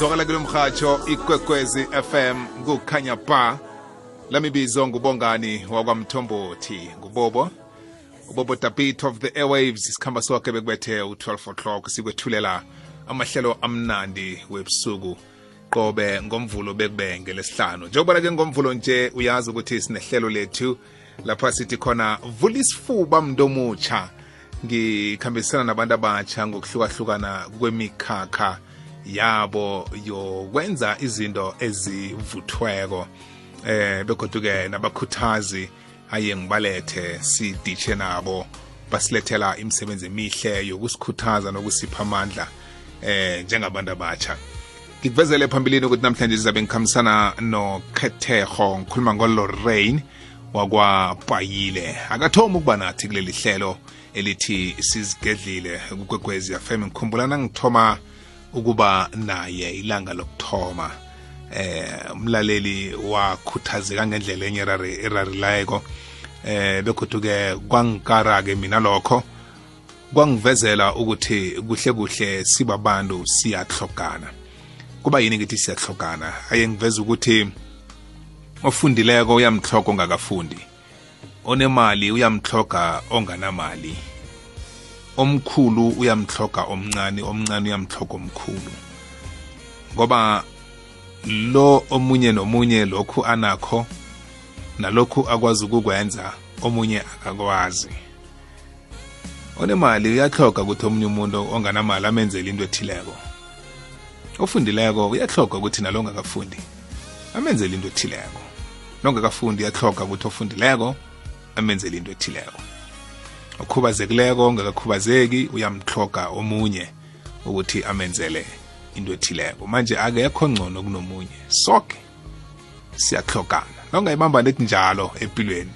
zwakala kulo mhatsho ikwekwezi fm kukhanya ba. Lamibizo ngubongani wakwamthombothi ngubobo. Ubobo dabit of the airwaves isikhamba sonke bekubethe u-12 o'clock sikwethulela amahlelo amnandi webusuku. Qobe ngomvulo bekube ngelesihlanu njengoba ke ngomvulo nje uyazi ukuthi sinehlelo lethu lapha sithi khona vula isifuba mntu omutsha. Ngikhambisana nabantu abatsha ngokuhlukahlukana kwemikhakha. Yabo yokwenza izinto ezivuthweko. Eh begoduke nabakhuthazi aye ngibalethe siditshe nabo. Basilethela imisebenzi emihle yokusikhuthaza nokusipha amandla eh njengabantu abatsha. Ngikuvezele phambilini ukuthi namhlanje sizabe ngikhambisana nokhetheho ngikhuluma ngolorraine wakwapayile. Akathomi ukuba nathi kuleli hlelo elithi sizigedlile kukwekwezi fm ngikhumbulana nangithoma ukuba naye ilanga lokuthoma. Eh umlaleli wakhuthazeka ngendlela enye erarileko eh begoduke kwangikara-ke mina lokho. Kwangivezela ukuthi kuhle kuhle sibabantu siyahlogana. Kuba yini ngithi siyahlogana? Aye ngiveza ukuthi ofundileko uyamhloga ongakafundi. Onemali uyamhloga onganamali. Omkhulu uyamhloga omncane omncane uyamhloga omkhulu. Ngoba lo omunye nomunye lokhu anakho nalokhu akwazi ukukwenza omunye akakwazi. Onemali uyahloga ukuthi omunye umuntu onganamali amenzele into ethileko. Ofundileko uyahloga ukuthi nalo ongakafundi amenzele into ethileko. Nongakafundi uyahloga ukuthi ofundileko amenzele into ethileko. Okhubazekileko ongakakhubazeki uyamhloga omunye ukuthi amenzele into ethileko. Manje akekho ngcono kunomunye sonke siyahlogana nongayibamba nethi njalo empilweni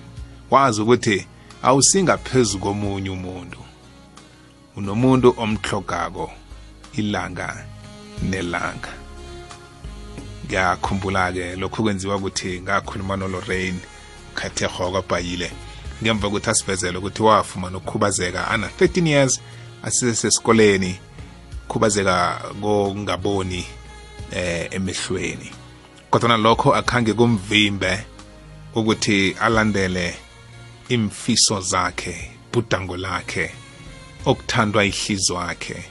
wazi ukuthi awusingaphezulu komunye umuntu. Unomuntu omhlogako ilanga nelanga. Ngiyakhumbula-ke lokhu kwenziwa ukuthi ngakhuluma nolorain khathego kwabhayile ngemva kokuthi asivezele ukuthi wafumana ukukhubazeka ana 13 years asisesikoleni khubazeka kongaboni eh emehlweni. Kodwa lokho akhange kumvimbe ukuthi alandele imfiso zakhe budango lakhe okuthandwa ihliziyo yakhe.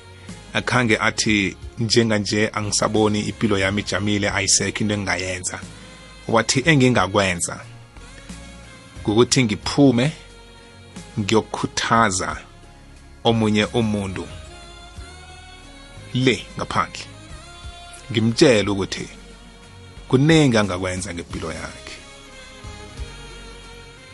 Akhange athi njenganje angisaboni impilo yami ijamile ayisekho into engingayenza. Wathi engingakwenza. Ukuthi ngiphume ngiyokukhuthaza omunye umuntu le ngaphandle. Ngimtshele ukuthi kuningi angakwenza ngempilo yakhe.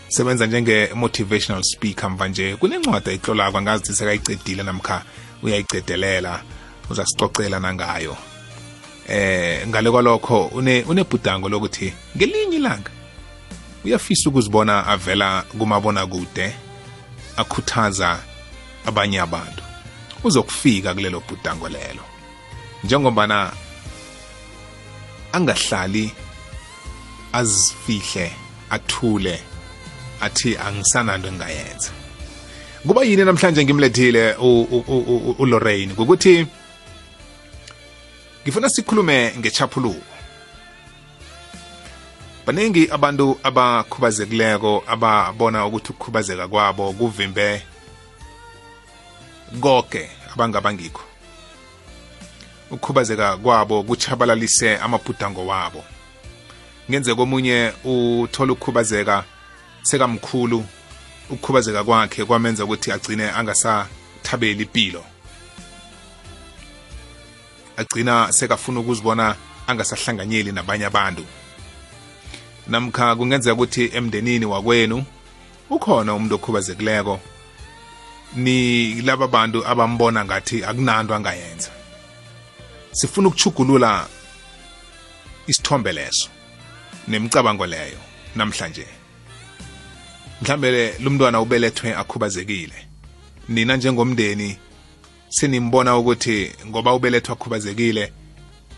Sebenza njenge-motivational speaker mva nje kunencwadi ayihlolako angazi ukuthi sekayicedile namkha uyayicedelela uzasicocela nangayo. Eh ngale kwalokho une unebhudango lokuthi ngelinye ilanga uyafisa ukuzibona avela kumabona kude akhuthaza abanye abantu. Uzokufika kulelo bhudango lelo. Njengobana angahlali azifihle athule athi angisananto engingayenza. Kuba yini namhlanje ngimlethile uLorraine ukuthi ngifuna sikhulume ngechaphuluko baningi abantu abakhubazekileko ababona ukuthi ukukhubazeka kwabo kuvimbe konke abangabangikho. Ukukhubazeka kwabo kuchabalalise amabhudango wabo. Ngenze komunye uthola ukukhubazeka sekamkhulu ukukhubazeka kwakhe kwamenza ukuthi agcine angasathabeli impilo agcina sekafuna ukuzibona angasahlanganyeli nabanye abantu. Namkha kungenzeka ukuthi emndenini wakwenu ukhona umuntu okhubazekileko. Ni laba bantu abambona ngathi akunanto angayenza. Sifuna ukuchugulula isithombe leso nemicabango leyo namhlanje. Mhlambe lo mntwana ubelethwe akhubazekile. Nina njengomndeni senimbona ukuthi ngoba ubelethwa akhubazekile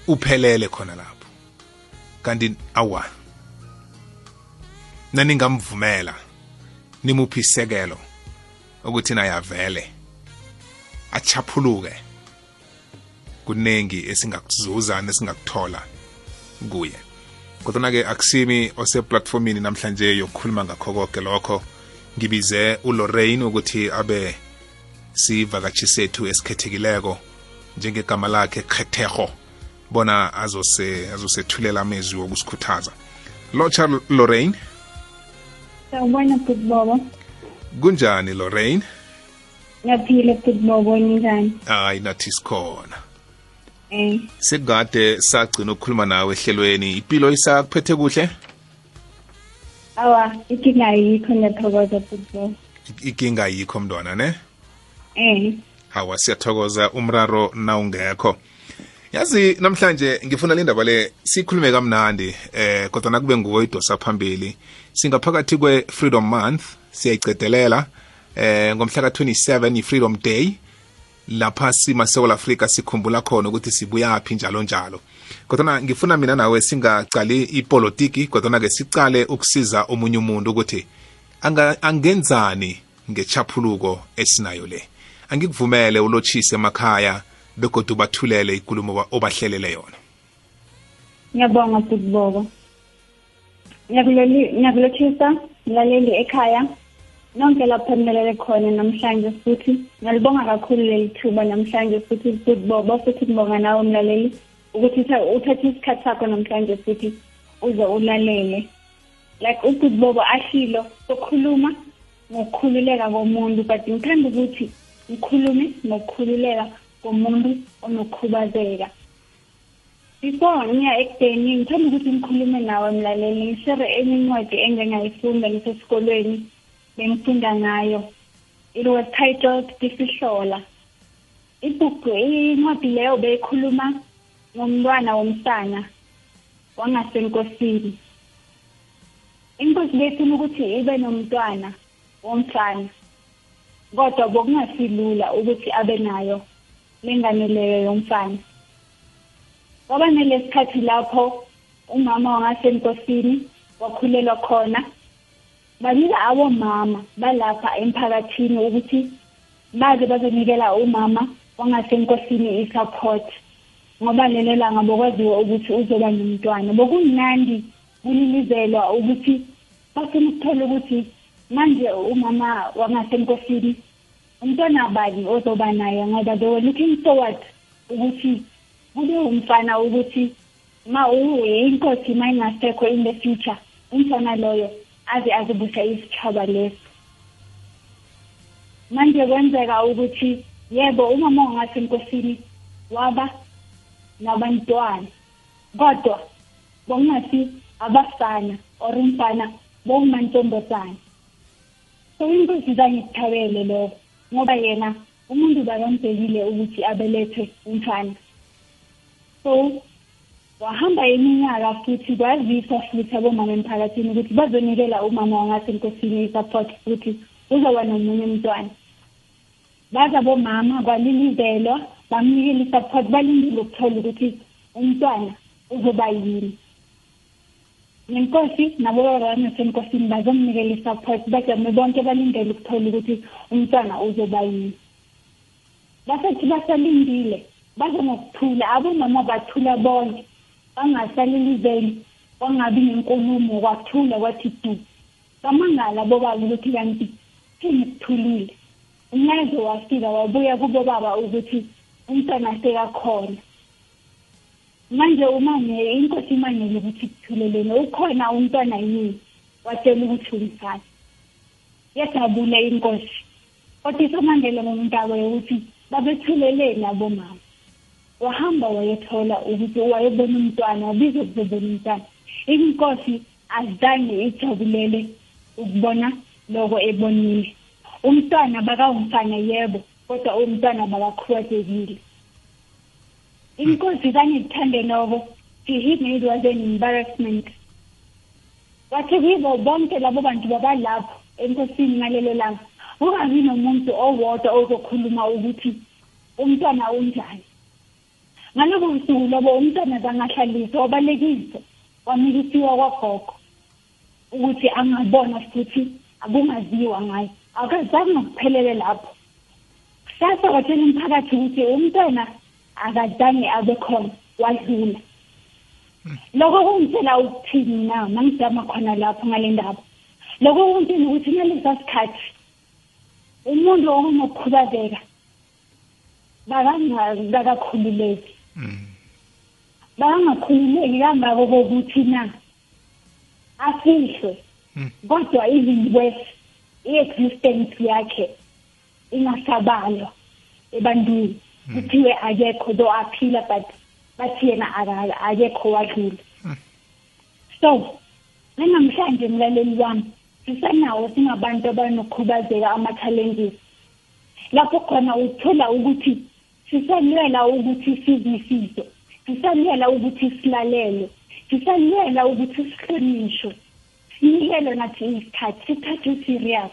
uphelele khona lapho. Kanti awa. Naningamvumela nimuphi isekelo ukuthi naye avele? Achaphuluke kuningi esingakuzuza nesingakuthola kuye. Kodwa-ke akusimi oseplatformini namhlanje yokukhuluma ngakho konke lokho. Ngibize ulorraine ukuthi abe sivakatshi sethu esikhethekileko njengegama lakhe khethego bona azose azosethulela amezwi wokusikhuthaza. Lotsha lorraine. Sawubona bhuti bobo. Kunjani lorraine? Ngiyaphila bhuti bobo ninjani hayi nathi sikhona. Eh. Sekade sagcina ukukhuluma nawe ehlelweni. Impilo isakuphethe kuhle? Awa ikinga ayikho ngiyathokoza bhuti bobo. Ikinga ayikho mntwana ne? Eh. Hawa siyathokoza umraro nawungekho. Yazi namhlanje ngifuna le ndaba le sikhulume kamnandi eh kodwa nakube nguwe idosa phambili singaphakathi kwe-freedom month siyayicedelela eh ngomhla ka-27 i-freedom day lapha simasewula afrika sikhumbula khona ukuthi sibuyaphi njalo njalo. Kodwa ngifuna mina nawe singacali ipolitiki kodwa-ke sicale ukusiza omunye umuntu ukuthi angenzani ngechaphuluko esinayo le? Angikuvumele ulotshise emakhaya begodwa ubathulele ikulumo obahlelele yona. Ngiyabonga futhi bobo ngiyakulotshisa mlaleli ekhaya. Nonke lapho nimelele khona namhlanje futhi ngiyalibonga kakhulu leli thuba namhlanje futhi futhi bobo futhi ngibonga nawe mlaleli ukuthi uthathe isikhathi sakho namhlanje futhi uze ulalele. Like ufuthi bobo ashilo sokhuluma ngokukhululeka komuntu but ngithanda ukuthi ngikhulume ngokukhululeka komuntu onokukhubazeka. Before ngiya ekudeni ngithanda ukuthi ngikhulume nawe mlaleli. Ngishere enye incwadi engengayifunda ngisesikolweni bengifunda ngayo. It was titled Tisihlola ibhuku incwadi leyo beyikhuluma ngomntwana womsana wangasenkosini inkosi befuna ukuthi ibe nomntwana womfana kodwa bokungasilula ukuthi abe nayo. Lengane leyo yomfana. Kwaba nelesikhathi lapho umama wangasenkosini wakhulelwa khona. Banika abomama balapha emphakathini ukuthi baze bazonikela umama wangasenkosini i-support ngoba lelo langa bokwaziwa ukuthi uzoba nomntwana. Bokumnandi kulilizelwa ukuthi bafuna ukuthola ukuthi manje umama wangasenkosini umntwana bani ozoba naye ngoba they were looking forward ukuthi kube umfana ukuthi ma inkosi ma ingasekho in the future umfana loyo aze azibusa isitshaba leso. Manje kwenzeka ukuthi yebo umama wangasenkosini waba nabantwana kodwa bongasi abafana or umfana bokumantombazana so inkosi zangikuthabele lokho. Ngoba yena umuntu bakamdekile ukuthi abelethe umfana. So wahamba iminyaka futhi kwaziswa futhi abomama emphakathini ukuthi bazonikela umama wangasenkosini i-support futhi uzoba nomunye umntwana. Baza bomama kwalilizelwa bamnikela i-support balindile ukuthola ukuthi umntwana uzoba yini. Nenkosi nabo babangasenkosini bazomnikela i-support bajame bonke balindele ukuthola ukuthi umntwana uzoba yini. Basethi basalindile baze ngokuthula abomama bathula bonke bangasalilizeli kwangabi nenkulumo kwathula kwathi du. Bamangala bobaba ukuthi kanti thini kuthulile. Umlayezo wafika wabuya kubobaba ukuthi umntwana sekakhona. Manje umangele inkosi imangele ukuthi kuthuleleni ukhona umntwana yini watshela ukuthi umfana yajabula inkosi. Kodwa isamangele ngomntaba yokuthi babethuleleni abomama wahamba wayethola ukuthi wayebona umntwana wabiza ukuzobona umntwana. Inkosi azange ijabulele ukubona loko ebonile. Umntwana bakawumfana yebo kodwa umntwana bakakhubazekile inkosi kangikuthande noko to him it was an embarrassment. Wathi kibo bonke labo bantu babalapho enkosini ngalelo langa. Kungabi nomuntu owodwa ozokhuluma ukuthi umntwana unjani. Ngalobo busuku lobo umntwana bangahlaliswa wabalekiswa wamikisiwa kwagogo ukuthi angabona futhi akungaziwa ngayo akazange ngokuphelele lapho. Kusasa watshela umphakathi ukuthi umntwana akazange abe khona wadlula lokho kungitshela ukuthini na? Mangizama khona lapho ngale ndaba. Lokho kungitshela ukuthi ngalesa sikhathi umuntu onokukhubazeka bakangakakhululeki. Bangakhululeki kangako kokuthi na afihlwe kodwa worse i-existence yakhe ingasabalwa ebantwini. Kuthiwe akekho though aphila but bathi yena akekho wadlula so nanamhlanje mlaleli wami sisenawo singabantu abanokukhubazeka ama-challenges. Lapho khona uthola ukuthi sisalwela ukuthi sizwisise sisalwela ukuthi silalelwe sisalwela ukuthi sihlonishwe. Sinikele nathi isikhathi sithathe serious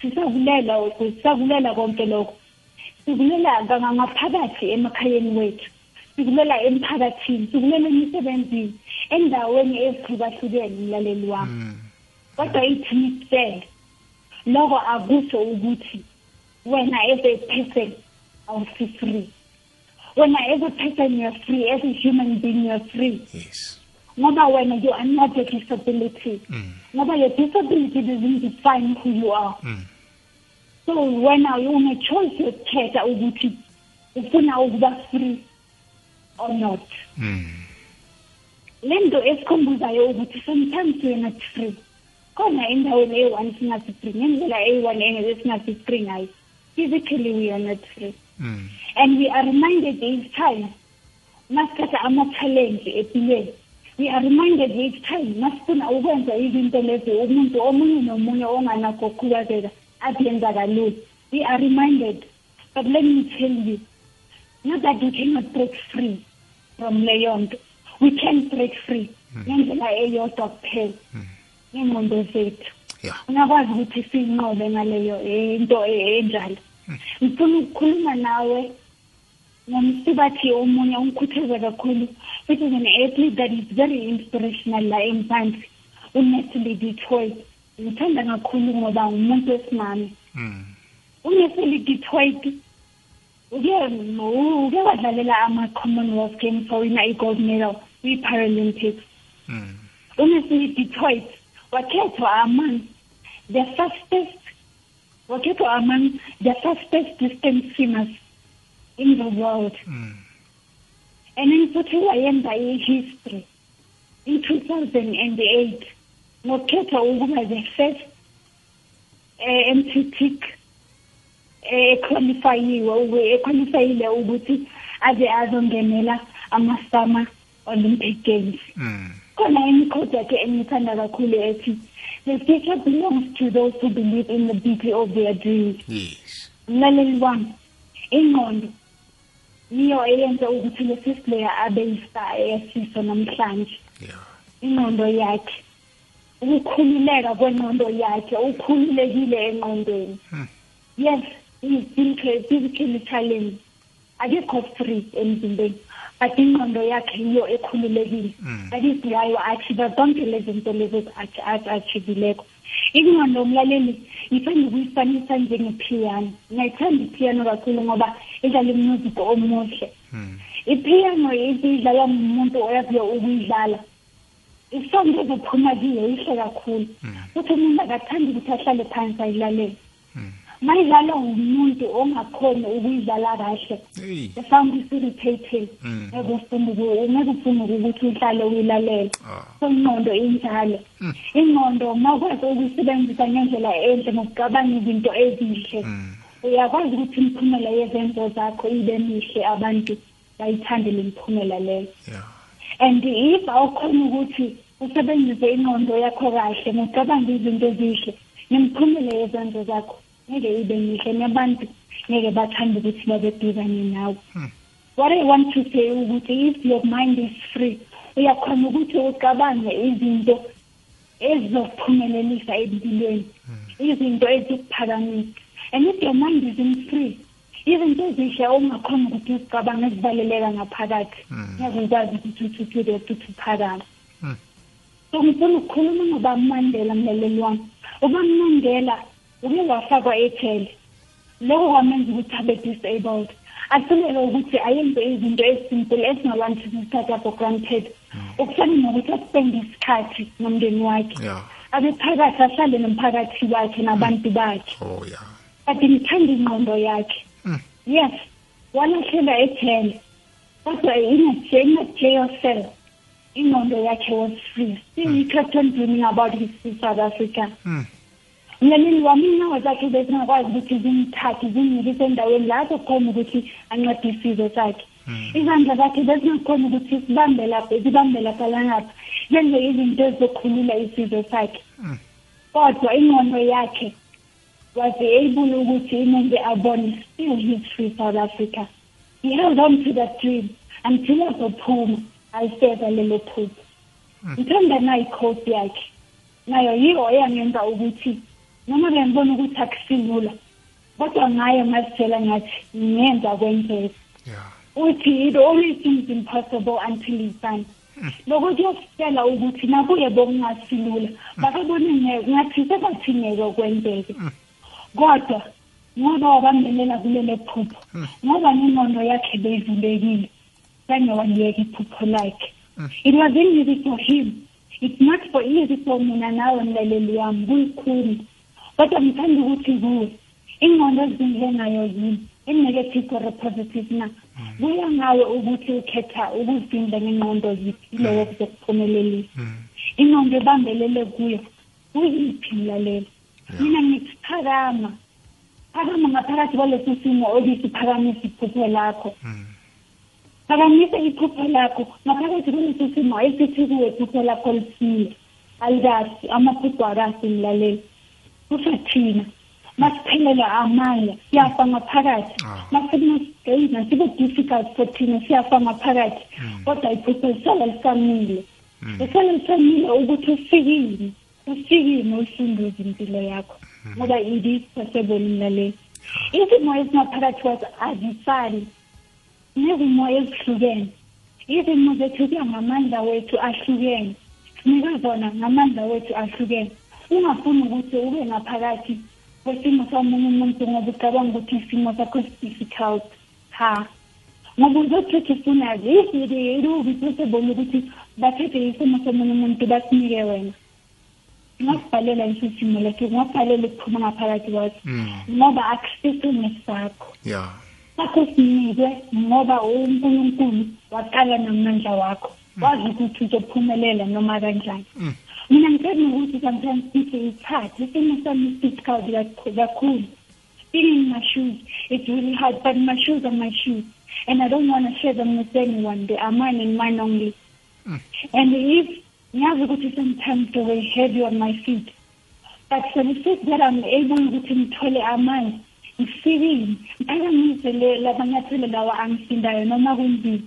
sisakulela sisakulela konke lokho. Sikulela ngaphakathi emakhayeni wethu. Sikulela emphakathini. Sikulela emisebenzini endaweni ezihlukahlukene mlaleli wami. Mm. kodwa ithini kuphela lokho akusho ukuthi wena as a person awusi-free wena as a person you're free. As a human being you're free. Yes. Ngoba wena you are not a disability. Mm. ngoba your disability doesn't define who you are. Mm. So wena une-choice yokukhetha ukuthi ufuna ukuba free or not. Mm. le nto esikhumbuzayo ukuthi sometimes we're not free. Khona endaweni eyi-one singasi-free ngendlela eyi-one esingasi-free ngayo physically we are not free. Mm. and we are reminded each time masithatha ama-challenge empilweni we are reminded each time masifuna ukwenza izinto lezi umuntu omunye nomunye onganakho ukukhubazeka abenza kalula. We are reminded but let me tell you not that we cannot break free from leyo nto we can break free. Ngendlela eyodwa kuphela. Ngengqondo zethu. Ungakwazi ukuthi siyinqobe ngaleyo into enjalo. Ngifuna ukukhuluma nawe ngomsibathi omunye ungikhuthaza kakhulu which is an athlete that is very inspirational la emphansi uNatalie Detroit. Ngithanda kakhulu ngoba umuntu wesimame. uNatalie Detroit uke uke wadlalela ama-commonwealth games wawina i-gold medal kwi-paralympics uNatalie Detroit wakhethwa among the fastest wakhethwa among the fastest distance swimmers in the world. Mm. and then futhi wayenza i-history in 2008 ngokukhethwa ukuba the first eh, MTT equalifayiwe equalifyile ukuthi aze azongenela ama-summer olympic games. Mm. khona imikhodi yakhe engithanda kakhulu ethi the future belongs to those who believe in the beauty of their dreams. Mlaleli wami ingqondo niyo eyenza ukuthi lesi player abe yistar esiso namhlanje. Ingqondo yakhe ukukhululeka kwengqondo yakhe ukhululekile engqondweni Hmm. yes he is physically physically challenged akekho free emzimbeni but ingqondo yakhe yiyo ekhululekile Mm. that is yayo achieve zonke lezi zinto lezi achivileko ingqondo umlaleli ngithanda ukuyifanisa njengepiano ngiyayithanda ipiano kakhulu ngoba idlala umusic omuhle mm. ipiano idlalwa ngumuntu oyaziyo ukuyidlala isonto ezophuma kiyo ihle kakhulu. Futhi umuntu akathandi ukuthi ahlale phansi ayilalele. Mm. mayidlalwa ngumuntu ongakhoni ukuyidlala kahle hey. the sound is irritating Mm. ngeke ufune uku- ngeke ufune ukuthi uhlale uyilalela ah. So ingqondo injalo. Mm. ingqondo mawukwazi ukuyisebenzisa ngendlela enhle ngokucabanga izinto ezihle mm. uyakwazi ukuthi imiphumela yezenzo zakho ibe mihle abantu bayithande le miphumela leyo. Yeah. And if awukhona ukuthi usebenzise ingqondo yakho kahle ngokucabanga izinto ezihle nemiphumela yezenzo zakho ngeke ibe mihle nabantu ngeke bathande ukuthi babe duzane nawe. Hmm. what i want to say ukuthi if your mind is free uyakhona ukuthi ucabange izinto ezizokuphumelelisa empilweni izinto ezikuphakamisa. And if your mind isn't free izinto ezihle ongakhona ukuthi uzicabange ezibaleleka ngaphakathi. Mm. ngeke ukwazi ukuthi uthuthuke ukuthi uphakame Mm. so ngifuna ukukhuluma ngobamandela mlaleli wami. Ubamandela uke wafakwa ejele lokho kwamenza ukuthi abe disabled. Ahluleke ukuthi ayenze izinto esimple esingabantu sizithatha for granted. Okufana nokuthi aspende isikhathi nomndeni wakhe. Yeah abe phakathi ahlale nomphakathi wakhe nabantu bakhe. Oh yeah kanti ngithanda ingqondo yakhe. Mm. Yes walahlela ejele kodwa in a in a jail cell ingqondo yakhe was free still he kept on dreaming about his south africa Mm. mlaleli wami inyawo zakhe bezingakwazi ukuthi zimthathe zimnikise endaweni lapho khona ukuthi ancede isizwe sakhe izandla zakhe bezingakhona ukuthi sibambe lapho zibambe lapha langapha zenze izinto ezizokhulula isizwe sakhe Mm. kodwa ingqondo yakhe was able ukuthi imenze abone still his free south africa. He held on to that dream until azophuma alifeza lelo phupho ngithanda nayo ikhodi yakhe nayo yiyo eyangenza ukuthi noma bengibona ukuthi akusilula kodwa ngayo ngazitshela ngathi ngenza kwenzeka. Yeah. Uthi it only seems impossible until it's done. Lokho kuyositshela ukuthi nakuye bokungasilula bakabone ngathi sebathi ngeke kwenzeke. Kodwa ngoba wabambelela kulele phupho ngoba nengqondo yakhe beyivulekile zange waliyeka iphupho lakhe. It wasn't easy for him. It's not for easy for mina nawe mlaleli wami kuyikhulu. Kodwa ngithanda ukuthi kuwe ingqondo ezinhle ngayo yini? I-negative or positive na? Kuya ngawe ukuthi ukhetha ukuzivimba ngengqondo ziphi ileyo kuzokuphumelelisa ingqondo ebambelele kuyo kuyiphi mlaleli? Mina ngithi phakama phakama ngaphakathi kwalesi simo obisiphakamisa iphupho lakho. Phakamisa iphupho lakho. Ngaphakathi kwalesi simo esithi kuwe iphupho lakho lisile alikasi amaphupho akasi mlaleli kusathina masiphelelwa amandla siyafa ngaphakathi. Ah. masekunasigayina sibe difficult for thina siyafa ngaphakathi. Kodwa iphupho lisala lisamile. Lisala lisamile ukuthi ufikile. Ufikile usunduze impilo yakho ngoba it is possible mlaleli izimo ezingaphakathi kwazo azifani nezimo ezihlukene. Izimo zethu kuya ngamandla wethu ahlukene sinika zona ngamandla wethu ahlukene. Ungafuni ukuthi ube ngaphakathi kwesimo somunye umuntu ngoba ucabanga ukuthi isimo sakho si-difficult. Ha ngoba uzothetha ufunazi if it it will be possible ukuthi bathethe isimo somunye umuntu basinike wena. Ungakubhalela leso simo leso ungakubhalela ukuphuma ngaphakathi kwaso Mm. ngoba akusiso nesakho. Yeah. Sakho sinikwe ngoba unkulunkulu waqala namandla wakho. Wazi ukuthi uzophumelela noma kanjani. Mm. mina ukuthi sometimes sithi ithathe isimo sami kakhulu. Being in my shoes it's really hard but my shoes are my shoes. And i don't want to share them with anyone they are mine and mine only. And if ngiyazi ukuthi sometimes they were heavy on my feet. But for the fact that i'm able ukuthi ngithole amanzi ngifikile ngiphakamise le- lamanyathelo lawa angisindayo noma kunzima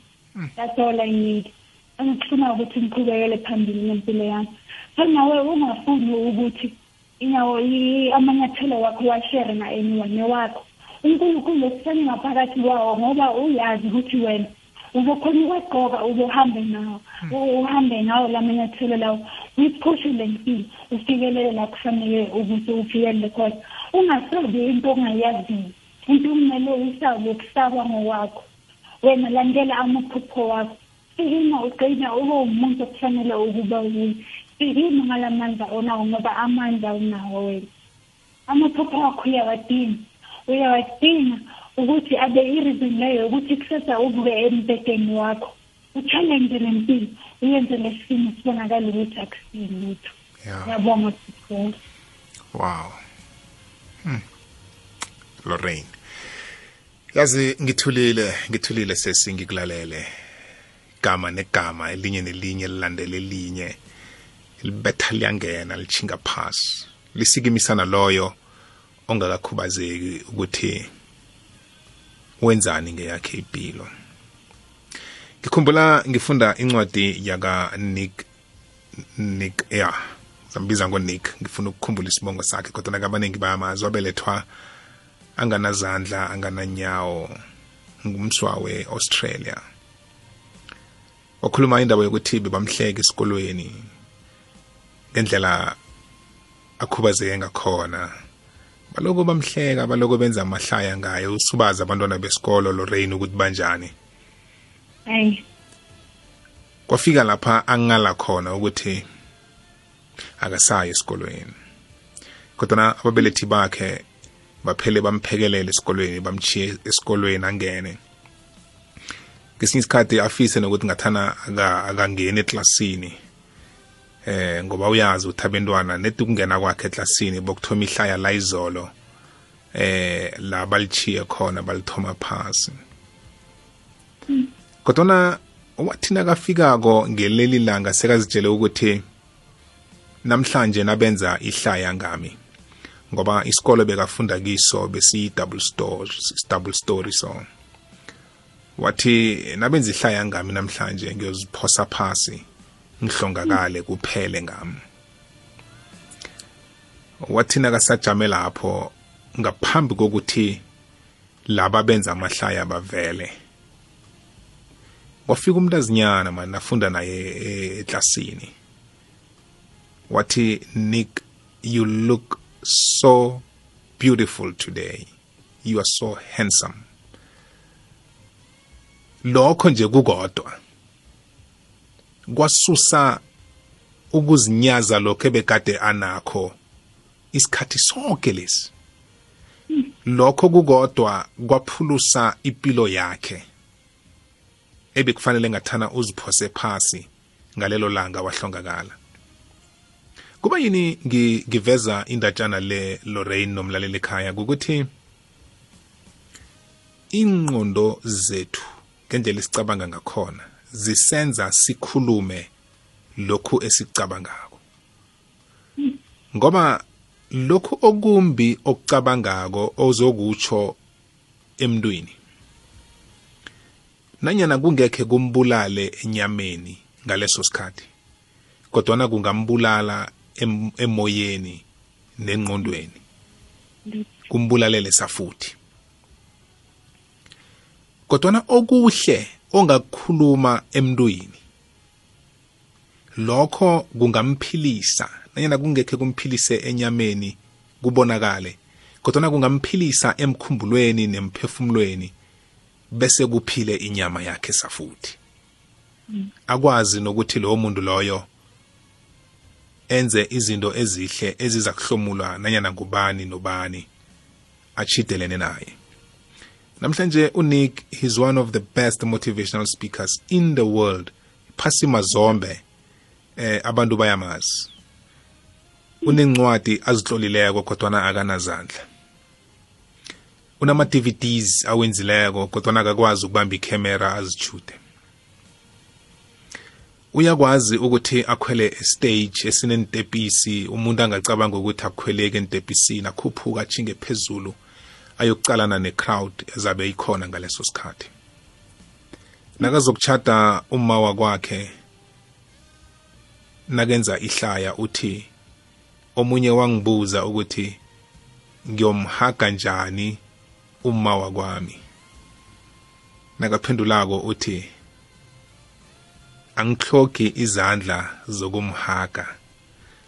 that's all i need. Angifuna ukuthi ngiqhubekele phambili ngempilo yami. So nawe ungafuni ukuthi inyawo i- amanyathelo wakho washere na-anyone newakho. Unkulunkulu usane ngaphakathi kwawo ngoba uyazi ukuthi wena uzokhona ukwagqoka uzohambe nawo u- uhambe ngawo la manyathelo lawo uyiphushule ngempilo ufikelele la kufanele ukuthi ufikelele khona. Ungasabi into ongayaziyo into kumele uyisabe ukusaba ngokwakho wena landela amaphupho wakho. Sikima ugcina ube umuntu okufanele ukuba yini sikima ngalamandla onawo ngoba amandla unawo wena. Amaphupho wakho uyawadinga uyawadinga ukuthi abe i-reason leyo ukuthi kusasa uvuke embhedeni wakho. Uchallenge lempilo uyenze lesimo sibonakale ukuthi akusiyilutho yeah ngiyabonga sithole wow. Hmm. lorraine. Yazi ngithulile ngithulile sesi ngikulalele. Gama negama elinye nelinye lilandele elinye. Libetha liyangena lichinga phasi. Lisikimisana loyo ongakakhubazeki ukuthi wenzani ngeyakhe impilo ngikhumbula ngifunda incwadi yaka Nick Nick yeah zambiza ngo-nick ngifuna ukukhumbula isibongo sakhe kodwa nakabaningi bayamazi wabelethwa anganazandla angananyawo ngumswa we-australia wakhuluma indaba yokuthi bebamhleka esikolweni ngendlela akhubazeke ngakhona. Baloko bamhleka baloko benza amahlaya ngaye usubaza abantwana besikolo lorraine ukuthi banjani? Hayi. Kwafika lapha angala khona ukuthi akasayi esikolweni. Kodwa ababelethi bakhe baphele bamphekelele esikolweni bamchiye esikolweni angene. Ngesinye isikhathi afise nokuthi ngathana akangeni eklasini. Eh ngoba uyazi ukuthi abantwana neti ukungena kwakhe eklasini bokuthoma ihlaya la izolo eh la balichiye khona balithoma phasi. Kodwa wathina kafikako ngeleli langa sekazitshele ukuthi namhlanje nabenza ihlaya ngami ngoba isikolo bekafunda kiso besiyi-double story double story so. Wathi nabenza ihlaya ngami namhlanje ngiyoziphosa phasi. Ngihlongakale kuphele ngami. Wathina kasajame lapho ngaphambi kokuthi laba benza amahlaya bavele. Wafika umntazinyana mani nafunda naye eklasini. Wathi nick you look so beautiful today. You are so handsome. Lokho nje kukodwa. Kwasusa ukuzinyaza lokho ebekade anakho. Isikhathi sonke lesi. Lokho kukodwa kwaphulusa impilo yakhe. Ebekufanele ngathana uziphose phasi ngalelo langa wahlongakala. Kuba yini ngiveza indatshana le Lorraine nomlaleli ekhaya ukuthi ingqondo zethu ngendlela esicabanga ngakhona zisenza sikhulume lokhu esicabangako ngoba lokhu okumbi okucabangako ozokutsho emntwini nanyana kungekhe kumbulale enyameni ngaleso sikhathi kodwana kungambulala emoyeni nengqondweni kumbulalele safuthi. Kodwana okuhle ongakukhuluma emntwini. Lokho kungamphilisa nanyana kungekhe kumphilise enyameni kubonakale kodwana kungamphilisa emkhumbulweni nemphefumulweni bese kuphile inyama yakhe safuthi. Akwazi nokuthi lowo muntu loyo enze izinto ezihle eziza kuhlomulwa nanyana ngubani nobani achidelene naye. Namhlanje unick he's one of the best motivational speakers in the world. Phasi mazombe eh abantu bayamazi. Unencwadi azihlolileko kodwana akanazandla. Unama-dvds awenzileko kodwana akakwazi ukubamba ikhamera azichude uyakwazi ukuthi akhwele stage esinentepisi umuntu angacabanga ukuthi akhweleke entepisini akhuphuka achinge phezulu. Ayokucalana necrowd ezabe ikhona ngaleso sikhathi nakazokuchata uma wakwakhe nakenza ihlaya uthi omunye wangibuza ukuthi ngiyomhaga njani uma wakwami nakaphendulako uthi angihlogi izandla zokumhaga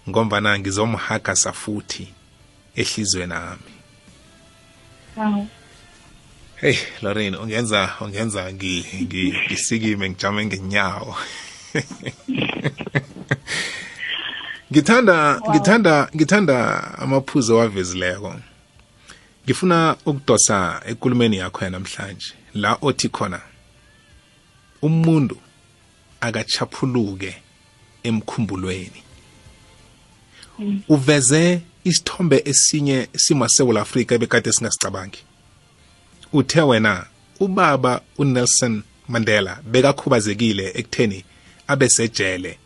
ngombana ngizomhaga safuthi ehlizweni nami Hawu. Hey Lorraine ungenza ungenza ngisikime ngijame ngenyawo. Ngithanda ngithanda ngithanda amaphuzo wavezileko. Ngifuna ukudosa ekulumeni yakho namhlanje la othi khona umuntu akachaphuluke emkhumbulweni. Uveze isithombe esinye simasewula afrika ebekade singasicabangi. Uthe wena ubaba unelson mandela bekakhubazekile ekutheni abesejele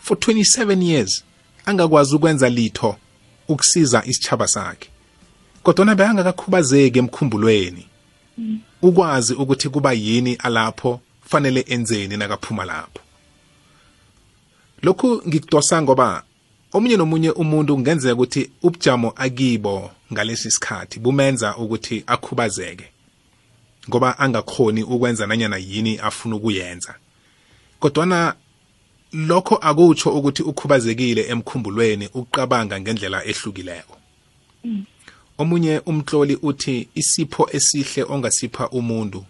for 27 years angakwazi ukwenza litho ukusiza isitshaba sakhe. Kodwana bekangakakhubazeki emkhumbulweni ukwazi ukuthi kuba yini alapho fanele enzeni nakaphuma lapho. Lokhu ngikudosa ngoba omunye nomunye umuntu kungenzeka ukuthi ubujamo akibo ngalesi sikhathi bumenza ukuthi akhubazeke ngoba angakhoni ukwenza nanyana yini afuna ukuyenza. Kodwana lokho akutsho ukuthi ukhubazekile emkhumbulweni uqabanga ngendlela ehlukileko. Omunye umtloli uthi isipho esihle ongasipha umuntu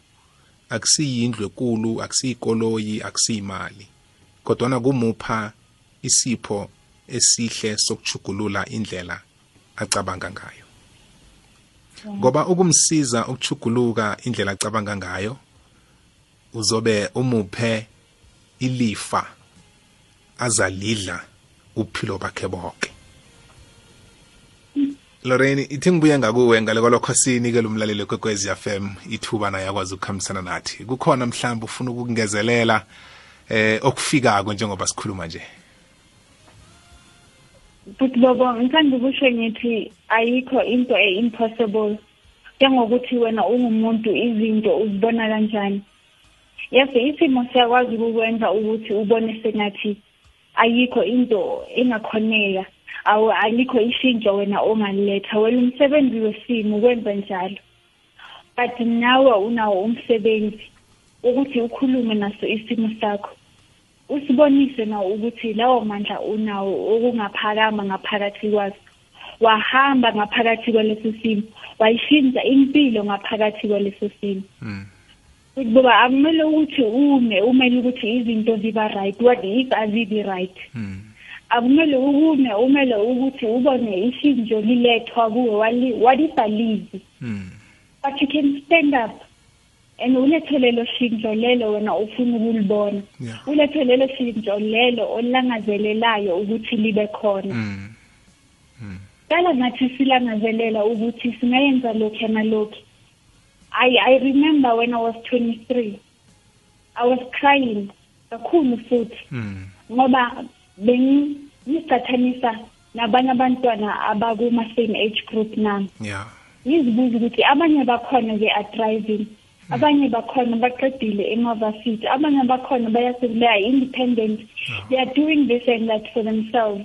akusiyindlu ekulu akusiyikoloyi akusiyimali. Kodwana kumupha isipho esihle sokuchugulula indlela acabanga ngayo. Ngoba ukumsiza ukuchuguluka indlela acabanga ngayo uzobe umuphe ilifa azalidla uphilo bakhe bonke. Lorraine ithi ngibuye ngakuwe ngale kwalokho sinike lo mlaleli kwekwezi FM ithuba naye akwazi ukukhambisana nathi. Kukhona mhlawumbe ufuna ukungezelela eh okufikako njengoba sikhuluma nje? But bobo ngithanda ukusho ngithi ayikho into e-impossible njengokuthi wena ungumuntu izinto uzibona kanjani. Yes isimo siyakwazi ukukwenza ukuthi ubone sengathi ayikho into engakhoneka awu alikho ishintsho wena ongaliletha wena umsebenzi wesimo ukwenza njalo. But nawe unawo umsebenzi ukuthi ukhulume naso isimo sakho. Usibonise na ukuthi lawo mandla unawo okungaphakama ngaphakathi kwaso? Wahamba ngaphakathi kwaleso simo wayishintsha impilo ngaphakathi kwaleso simo. Futhi boba akumele ukuthi ume umele ukuthi izinto ziba right what if azibi right? Akumele ukume umele ukuthi ubone ishintsho lilethwa kuwe walibhalizi but you can stand up. And ulethe lelo shintsho lelo wena ufuna ukulibona Yeah. ulethe lelo shintsho lelo olangazelelayo ukuthi libe khona Kala nathi silangazelela ukuthi singayenza lokhu nalokhu I I remember when I was 23 I was crying kakhulu futhi. Ngoba bengisathanisa nabanye abantwana abakuma same age group nami. Yeah. Ngizibuza ukuthi abanye bakhona ke are driving abanye bakhona baqedile emaversity abanye bakhona bayasebenza independent. They are doing this and that for themselves.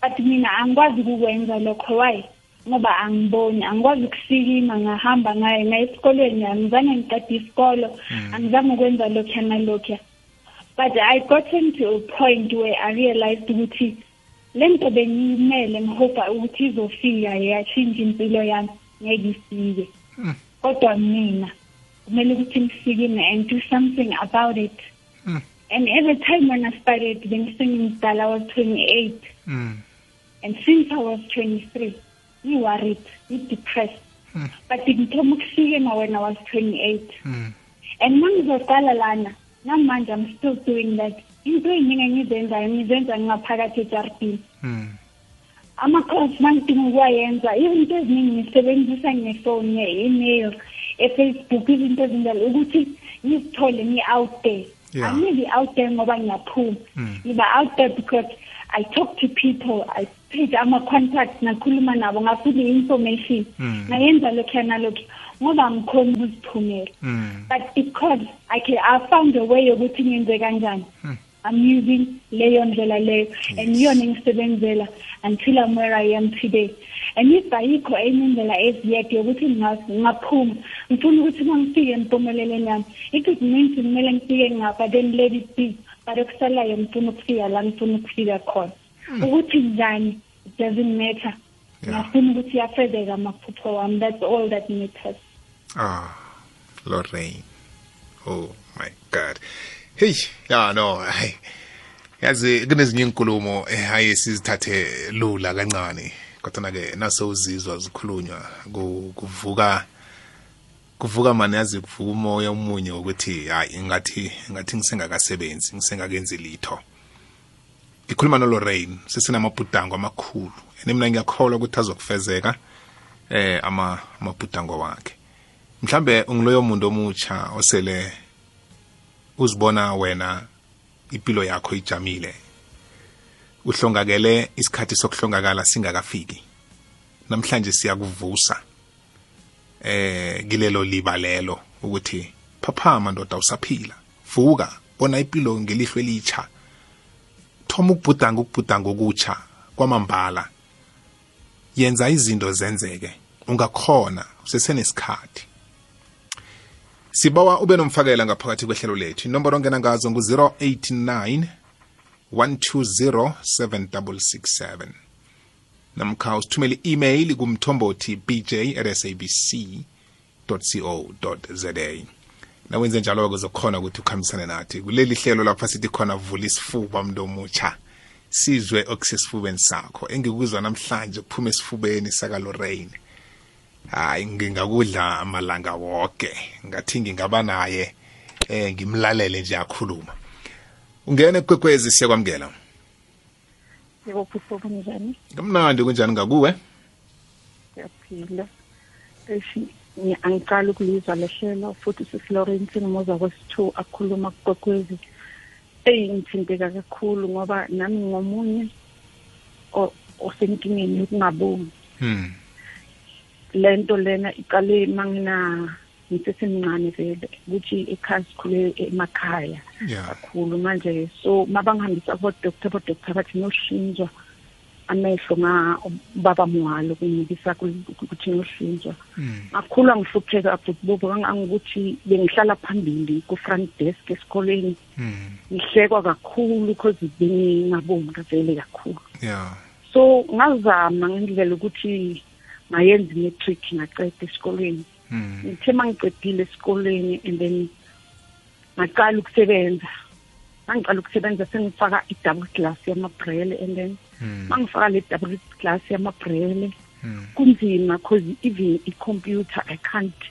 But mina angikwazi ukukwenza lokho why? Ngoba angiboni angikwazi ukusikima ngahamba ngaye ngaye esikolweni angizange ngiqede isikolo angizange ukwenza lokhu nalokhu but i gotten to a point where i realized ukuthi le nto bengiyimele ngihopa ukuthi izofika yashintsha impilo yami ngeke ifike. Kodwa mina kumele ukuthi ngisikime and do something about it. Hmm. And at the time when i started bengisengimdala i was 28 hmm. and since i was 23 ngi-worried ngi-depressed hmm. but ngithoma ukusikima when i was 28 and mangizoqala lana namanje i'm still doing that. Into ey'ningi engizenzayo ngizenza ngingaphakathi ejaridini ama-course mangidinga ukuwayenza izinto eziningi ngisebenzisa ngefoni nge-email e-facebook izinto ezinjalo. Ukuthi ngizithole ngi-out there. Yeah. angibi out there ngoba ngiyaphuma ngiba out there because i talk to people i page ama-contact ngakhuluma nabo ngafuna i-information. Ngayenza lokhuya nalokhu ngoba ngikhona ukuziphumela. But because I can I found a way yokuthi ngenze kanjani. I'm using leyo ndlela leyo. And iyona engisebenzela until I'm where I am today. And if ayikho enye indlela eziyede yokuthi nginga- ngingaphuma ngifuna ukuthi uma ngifike empumeleleni yami it would mean to kumele ngifike ngapha then let it be. But okusalayo ngifuna ukufika la ngifuna ukufika khona. Ukuthi njani it doesn't matter. Yeah. ngafuna ukuthi yafezeka amaphupho wami. That's all that matters. Ah, Lorraine. Oh my God. Hey, ya no, hayi. Yazi kunezinye inkulumo eh hayi sizithathe lula kancane. Kodwa ke naso uzizwa zikhulunywa ku- kuvuka kuvuka manje yazi kuvuka umoya omunye ukuthi hayi ngathi ngathi ngisengakasebenzi ngisengakenzi litho. Ikhuluma no Lorraine sesinamabhudango amakhulu. Ene mina ngiyakholwa ukuthi azokufezeka eh ama amabhudango wakhe. mhlambe ungiloyo muntu omutsha osele uzibona wena impilo yakho ijamile. Uhlongakele isikhathi sokuhlongakala singakafiki. Namhlanje siyakuvusa. Eh kilelo liba lelo ukuthi phaphama ndoda usaphila. Vuka bona impilo ngelihlo elitsha thoma ukubhudanga ukubhudanga okutsha kwamambala. Yenza izinto zenzeke. Ungakhona usesenesikhathi. Sibawa ube nomfakela ngaphakathi kwehlelo lethu. Inomboro ongena ngazo ngu-089 120 7667 namkha usithumele i-email kumthombothi bj at sabc co za nawenze njalo-ke uzokhona ukuthi ukhambisane nathi. Kuleli hlelo lapha sithi khona vula isifuba mntu omutsha sizwe okusesifubeni sakho. Engikuzwa namhlanje kuphuma esifubeni sakalorraine. Hayi ngingakudla amalanga wonke ngathi ngingaba naye eh ngimlalele nje akhuluma. Ungene kwekwezi siyakwamukela. Yebo phupho kunjani kamnandi kunjani? Ngakuwe? Siyaphila eshi angicala ukulizwa lehlelo futhi sisilorensi ngomoza kwesi-two akhuluma kukwekwezi eyi ngithinteka kakhulu ngoba nami ngomunye osenkingeni yokungaboni. Hmm. Lento lena iqale mangina ngisesemncane vele ukuthi ekhaya sikhule emakhaya kakhulu manje. So mabangihambisa kubodokotela abodokotela bathi nohlinzwa amehlo nga baba mwalo kunikisa ukuthi nohlinzwa hmm. Ngakhula ngihlupheka futhi bobo kangangokuthi bengihlala phambili ku front desk esikoleni hmm. Ngihlekwa kakhulu because bengingaboni vele kakhulu. So ngazama ngendlela ukuthi ngayenza i-matric ngaqeda esikoleni. Hmm. Ngithe mangiqedile esikoleni and then ngaqala ukusebenza. Mangiqala ukusebenza sengifaka i-double glass yamabrele and then hmm. mangifaka le double glass yamabrele. Hmm. Kunzima because even i-computer i can't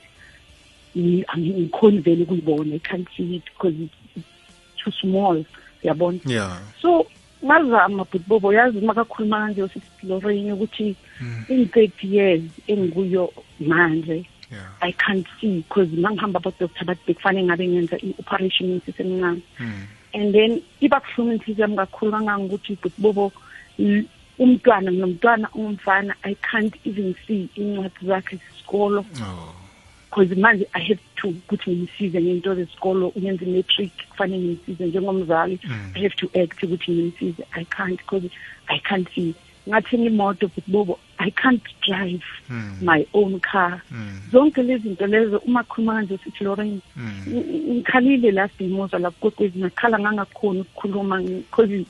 ngi- angikhoni vele ukuyibona. I can't see it because it's too small yabona? Yeah. So ngazama but bobo yazi makakhuluma kanje usisi Lorraine ukuthi hmm. in 30 years engikuyo manje yeah. I can't see because mangihamba abodokotela bathi bekufanele ngabe ngenza i-operation ngisesemncane hmm. And then iba buhlungu inhliziyo yami kakhulu kangangokuthi but bobo l- umntwana nomntwana ongumfana i can't even see incwadi zakhe zesikolo. Oh. Because manje i have to ukuthi ngimsize ngento zesikolo uyenza i-matric kufanele ngimsize njengomzali. Mm. i have to act ukuthi ngimsize i can't because i can't see. Ngathenga imoto but bobo i can't drive hmm my own car. Hmm zonke lezi zinto lezo uma khuluma kanje sithi Lorraine hmm ng- ngikhalile la simoza lapho kokwezi ngakhala ngangakhona ukukhuluma because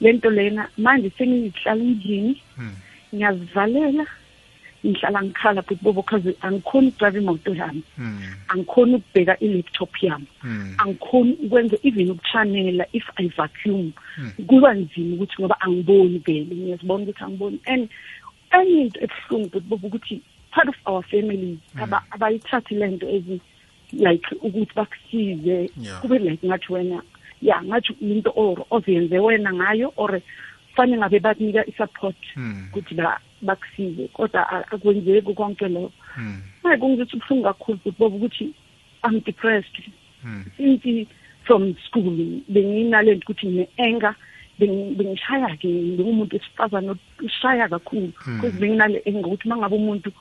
lento lena manje sengihlala endlini hmm ngiyazivalela ngihlala ngikhala but bobo cause angikhoni ukudrive imoto yami. Hmm. Angikhoni ukubheka i-laptop yami. Hmm. Angikhoni ukwenza even ukuchanela if i vacuum. Mm. kuba nzima ukuthi ngoba angiboni vele ngiyazibona ukuthi angiboni. And enye into ebuhlungu but bobo ukuthi part of our families aba- abayithathi lento ezi like ukuthi bakusize. Yeah. kube like ngathi wena ya ngathi into or oziyenze wena ngayo or fanele ngabe bakunika i-support hmm. ukuthi ba- bakusize kodwa a- akwenzeki konke lokho. Hmm. Manje kungizithi ubuhlungu kakhulu futhi bobo ukuthi i'm depressed. Hmm. Since from school benginalento ukuthi ngine-anger bengi- bengishaya-ke bengumuntu wesifazane ushaya kakhulu. Mm. because benginale anger ukuthi uma ngabe umuntu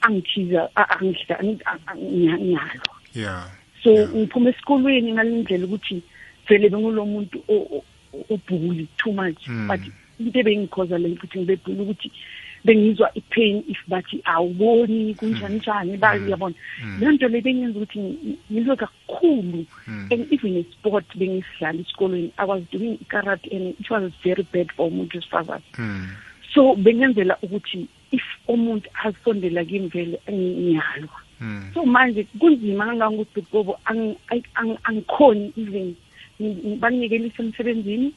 angithiza a- angidla angi- a- a- ngiya- ngiyalwa yeah. So Yeah. ngiphuma esikolweni ngale ndlela ukuthi vele bengulo muntu o- o- obhuli too much. Mm. but into ebengikhoza leyo ukuthi ngibebhuli ukuthi bengizwa i-pain if bathi awuboni kunjani njani bayabona Mm. leyo nto le bengenza ukuthi ngi- ngilwe kakhulu. Mm. and even a-sport bengisidlala esikolweni i was doing ikarate and it was very bad for umuntu wesifazane. Hmm. So bengenzela ukuthi if umuntu asondela kimi vele ngiyalwa. Hmm. So manje kunzima kangangokuthi gobo ang- ang- ang- angikhoni even ngi- ngi- banginikele emsebenzini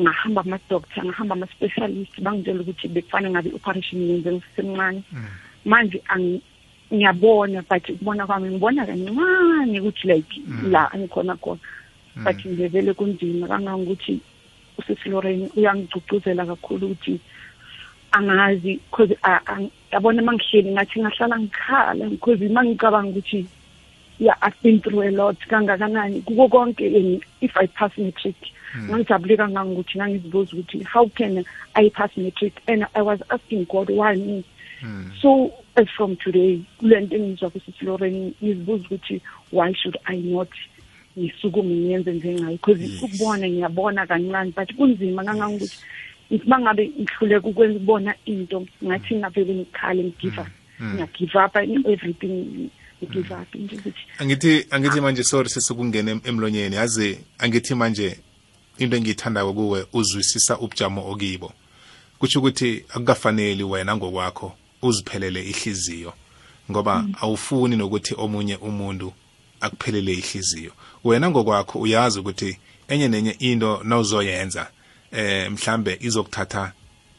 ngahamba ama-doctor ngahamba ama-specialist bangitshela ukuthi bekufanele ngabe i-operation yenze ngisemncane hmm manje ngiyabona but ukubona kwami ngibona kancane ukuthi like Mm. la angikhona khona Mm. but nje vele kunzima kangangokuthi usisi Lorraine uyangigcugcuzela kakhulu ukuthi angazi because yabona mangihleli ngathi ngahlala ngikhala because mangicabanga ukuthi yeah I've been through a lot kangakanani kuko konke and if I pass matric Mm. ngangijabule kangangokuthi ngangizibuza ukuthi how can I pass matric? And I was asking God why me? Hmm. So as from today kulento engizwa kusisi Lorraine ngizibuza ukuthi why should I not ngisukume ngiyenze njengayo because Yes. ukubona ngiyabona kancane but kunzima kangangokuthi ngithi mangabe ngihluleka ukwenza ukubona into ngathi ngavele ngikhale ngigive up. Mm. ngiyagive up in everything. Ngigive up nje ukuthi angithi angithi manje sorry sesikungena em- emlonyeni. Yazi angithi manje into engiyithandako kuwe uzwisisa ubujamo okibo. Kutsho ukuthi akukafaneli wena ngokwakho uziphelele ihliziyo ngoba awufuni nokuthi omunye umuntu akuphelele ihliziyo. Wena ngokwakho uyazi ukuthi enye nenye into nawuzoyenza eh mhlambe izokuthatha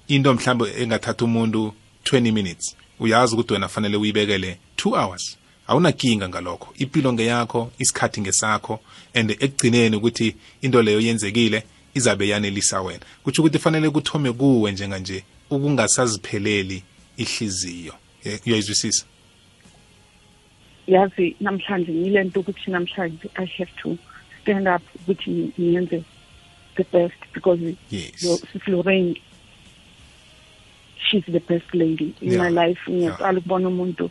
into mhlambe engathatha umuntu 20 minutes. Uyazi ukuthi wena fanele uyibekele 2 hours. Awunakinga ngalokho. Impilo ngeyakho isikhathi ngesakho and ekugcineni ukuthi into leyo yenzekile izabe yanelisa wena. Kutsho ukuthi fanele kuthome kuwe njenganje ukungasazipheleli ihliziyo. Eh, uyayizwisisa? Yazi namhlanje ngile nto ukuthi namhlanje i have to stand up ukuthi ngiyenze the best because Yes. your Sis Lorraine she's the best lady in Yeah. my life ngiyaqala ukubona umuntu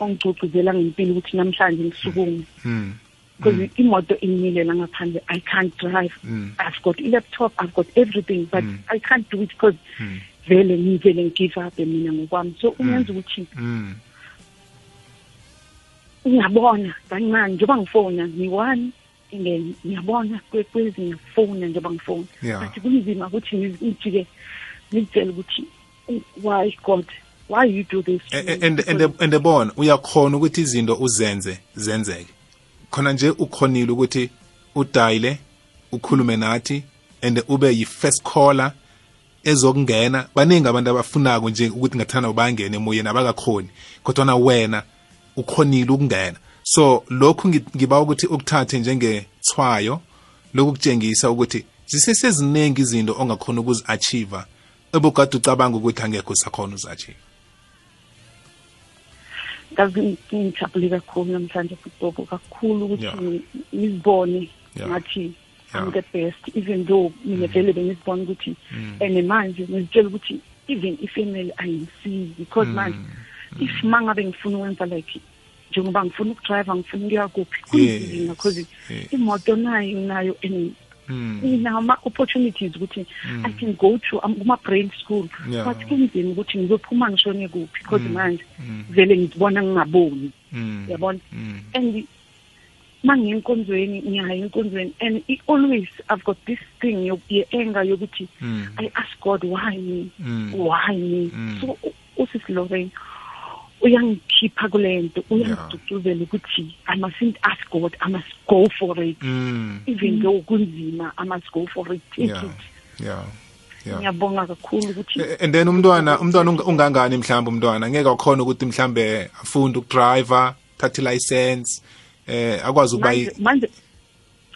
ongigcugcuzela ngempilo ukuthi namhlanje ngisukume. Mm. because imoto imile la ngaphandle i can't drive. Mm. i've got laptop i've got everything but Mm. i can't do it because Mm. vele ngivele ngigive up mina ngokwami. So ungenza ukuthi ngiyabona kancane njengoba ngifona ngiyi-one and ngiyabona kwezi ngiyafona njengoba ngifona. But kunzima ukuthi ngijike ngizitshele ukuthi why god why you do this and me?" and ebona uyakhona ukuthi izinto uzenze zenzeke. Khona nje ukhonile ukuthi udayile ukhulume nathi and ube yi-first caller ezokungena. Baningi abantu abafunako nje ukuthi ngathanda bangene emoyeni abakakhoni. Kodwana wena ukhonile ukungena. So lokhu ngi- ngiba ukuthi ukuthathe njengethwayo lokukutshengisa ukuthi ziseseziningi izinto ongakhona ukuzi-achieva ebogade ucabanga ukuthi angekho usakhona uzi-achieve ngazi ngijabule kakhulu namhlanje futobo kakhulu ukuthi Yeah. ngi- ngizibone Yeah. ngathi Yeah. I'm the best even though mina vele bengizibona ukuthi and manje ngizitshela ukuthi even ifamily ayingisizi because manje if mangabe ngifuna ukwenza like njengoba ngifuna ukudrive ngifuna ukuya kuphi kunzima Yes. because Yes. imoto nayo nayo and Mm. Nginawo ama-opportunities ukuthi i can go to um, kuma-brain school Yeah. but kunzima ukuthi ngizophuma ngishone kuphi because manje vele ngizibona ngingaboni Mm. yabona Mm. and mangiyinkonzweni ngiyaya enkonzweni and i- always i've got this thing yo- ye-anger yokuthi Mm. i ask god why me Mm. why me Mm. so u- usisi lorraine uyangikhipha kule nto uyangigcugcuzela ukuthi i mustn't ask god i must go for it Mm. even though kunzima i must go for it take Yeah. it Yeah. Yeah. ngiyabonga kakhulu ukuthi Eh, and then umntwana umntwana unga- ungangani mhlawumbe umntwana ngeke akhona ukuthi mhlambe afunde ukudriver thathe license eh akwazi ukuba manje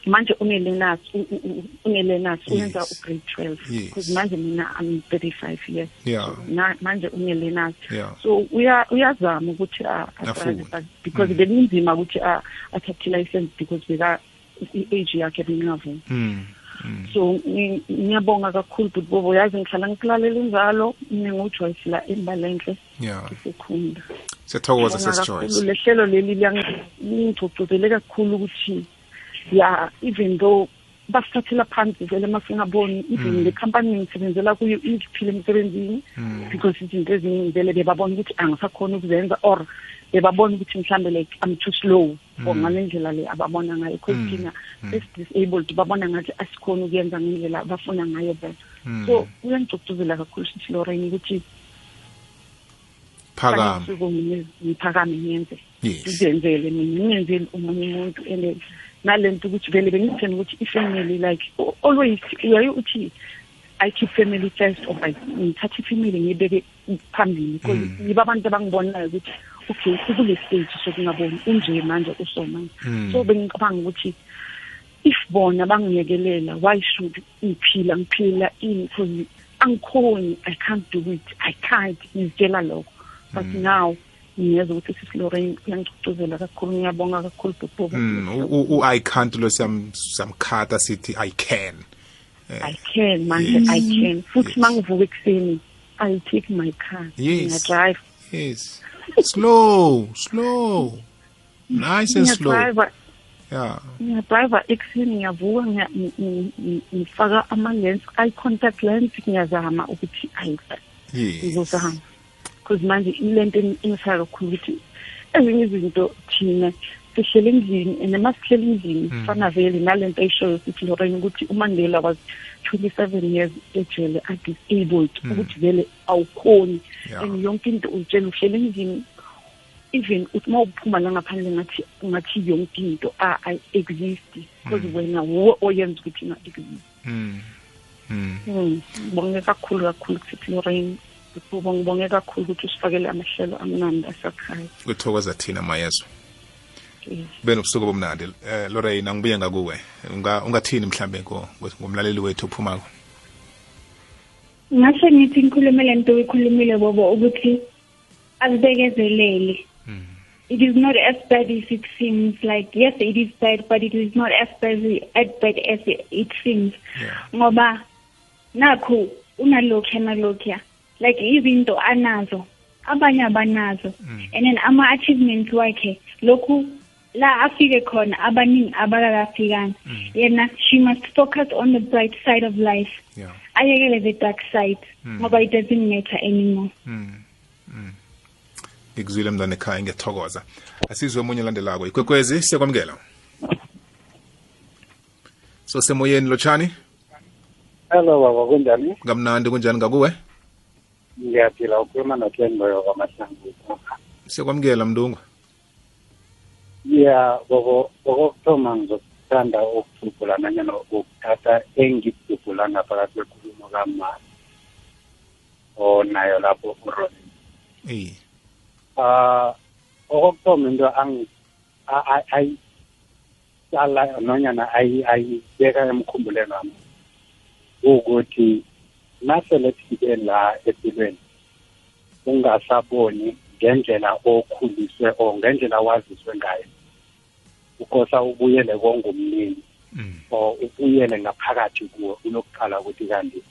manje manje une-learners u- u- u- une-learners uyenza Yes. u-grade twelve Yes. because manje mina i'm thirty five years Yeah. so na, manje une-learners Yeah. so uya uyazama ukuthi a- Afunde. adrive, but because bekunzima ukuthi a- athathe i-license because beka i-age yakhe bengingavumi Mm. Mm. so ngi- ngiyabonga kakhulu but bobo yazi ngihlala ngikulalela injalo mina ngujoyce la embalenhle Yeah. isekhunda Siyathokoza Ngibonga sesi kakhulu Joyce. le hlelo leli liyangigcugcuzele kakhulu ukuthi ya even though basithathela phansi vele masingaboni even le company ngisebenzela kuyo ingiphile emsebenzini because izinto eziningi vele bebabona ukuthi angisakhona ukuzenza or bebabona ukuthi mhlambe like i'm too slow or ngale ndlela le ababona ngayo. Because thina esi-disabled babona ngathi asikhoni ukuyenza ngendlela abafuna ngayo vele. So uyangigcugcuzela kakhulu sithi lorraine ukuthi Phakama. usuku ngiphakame ngiyenze. Yes. ngizenzele mina ngingenzeli omunye umuntu and nale nto ukuthi vele bengitheni ukuthi i-family like a- always uyaye uthi i keep family first or I- ngithatha ifamily ngiyibeke phambili. Because yibo abantu abangibonayo ukuthi okay ukule stage sokungaboni unje manje uso manje. So bengicabanga ukuthi if bona bangiyekelela why should ngiphila ngiphila ini because angikhoni i can't do it i can't ngizitshela lokho. But now ngiyeza ukuthi sisi lorraine uyangicuzela kakhulu ngiyabonga kakhulu bhububu Mm. u- u- u I can't lo siyam samkhata sithi I can. i can manje i can futhi mangivuka ekuseni i'll take my car Yes. ngiyadrive Yes. Slow, slow. Nice and slow. Yeah. ngiyadrive ekuseni ngiyavuka ngiya- ngi- ngi- ngi- ngifaka ama-lens eye contact lens ngiyazama ukuthi ngizozama because manje ilento engifaka kakhulu ukuthi ezinye izinto thina sihlele endlini and uma sihlele endlini Mm. fana vele nalento ayishoyo sithi lorraine ukuthi umandela was 27 years ejele a-disabled Mm. ukuthi vele awukhoni Yeah. and yonke into utshela uhlele endlini even uthi uma uphuma la ngaphandle ngathi ngathi yonke into a-exist because Mm. wena wuwe oyenza ukuthi inga-exist Mm. Mm. Mm, ngibonge kakhulu kakhulu kusithi Lorraine Ngibonge ngibonge kakhulu ukuthi usifakele amahlelo amnandi asakhaya. kuthokoza thina mayezwa Yes. benobusuku bomnandi eh Lorraine angibuye ngakuwe. Unga ungathini mhlambe ngo- ngomlaleli wethu ophumako? Ngasho ngithi ngikhulume le nto uyikhulumile bobo ukuthi azibekezelele. Mm. it is not as bad as it seems. Like yes it is bad but it is not as bad as bad as it seems. Yeah. Ngoba nakho unalokhu nalokhu like izinto anazo abanye abanazo Mm. and then ama achievements wakhe lokhu la afike khona abaningi abakakafikanga Mm. yena she must focus on the bright side of life yeah ayekele the dark side Mm. ngoba it doesn't matter anymore Mm. Mm. ngikuzwile mntwana ekhaya ngiyathokoza asizwe omunye olandelako ikwekwezi siyakwamukela so semoyeni lotshani Hello baba kunjani? kamnandi kunjani ngakuwe Ngiyaphila ukhuluma noKen Boyo kwaMahlangu. siyakwamukela mndungu Yeah, bobo bokuthoma ngizokuthanda ukudubula nanyana ukuthatha engidubula ngaphakathi kwekhulumo kama onayo lapho uRoni. eyi Ah, okokuthoma into ang a- a- ayi sala nonyana ayi ayibeka emkhumbulweni wami ukuthi nasele sifike la empilweni ungasaboni ngendlela okhuliswe or ngendlela waziswe ngayo ukosa ubuyele kongumnini Mm. or ubuyele ngaphakathi kuwo uyokuqala ukuthi kanti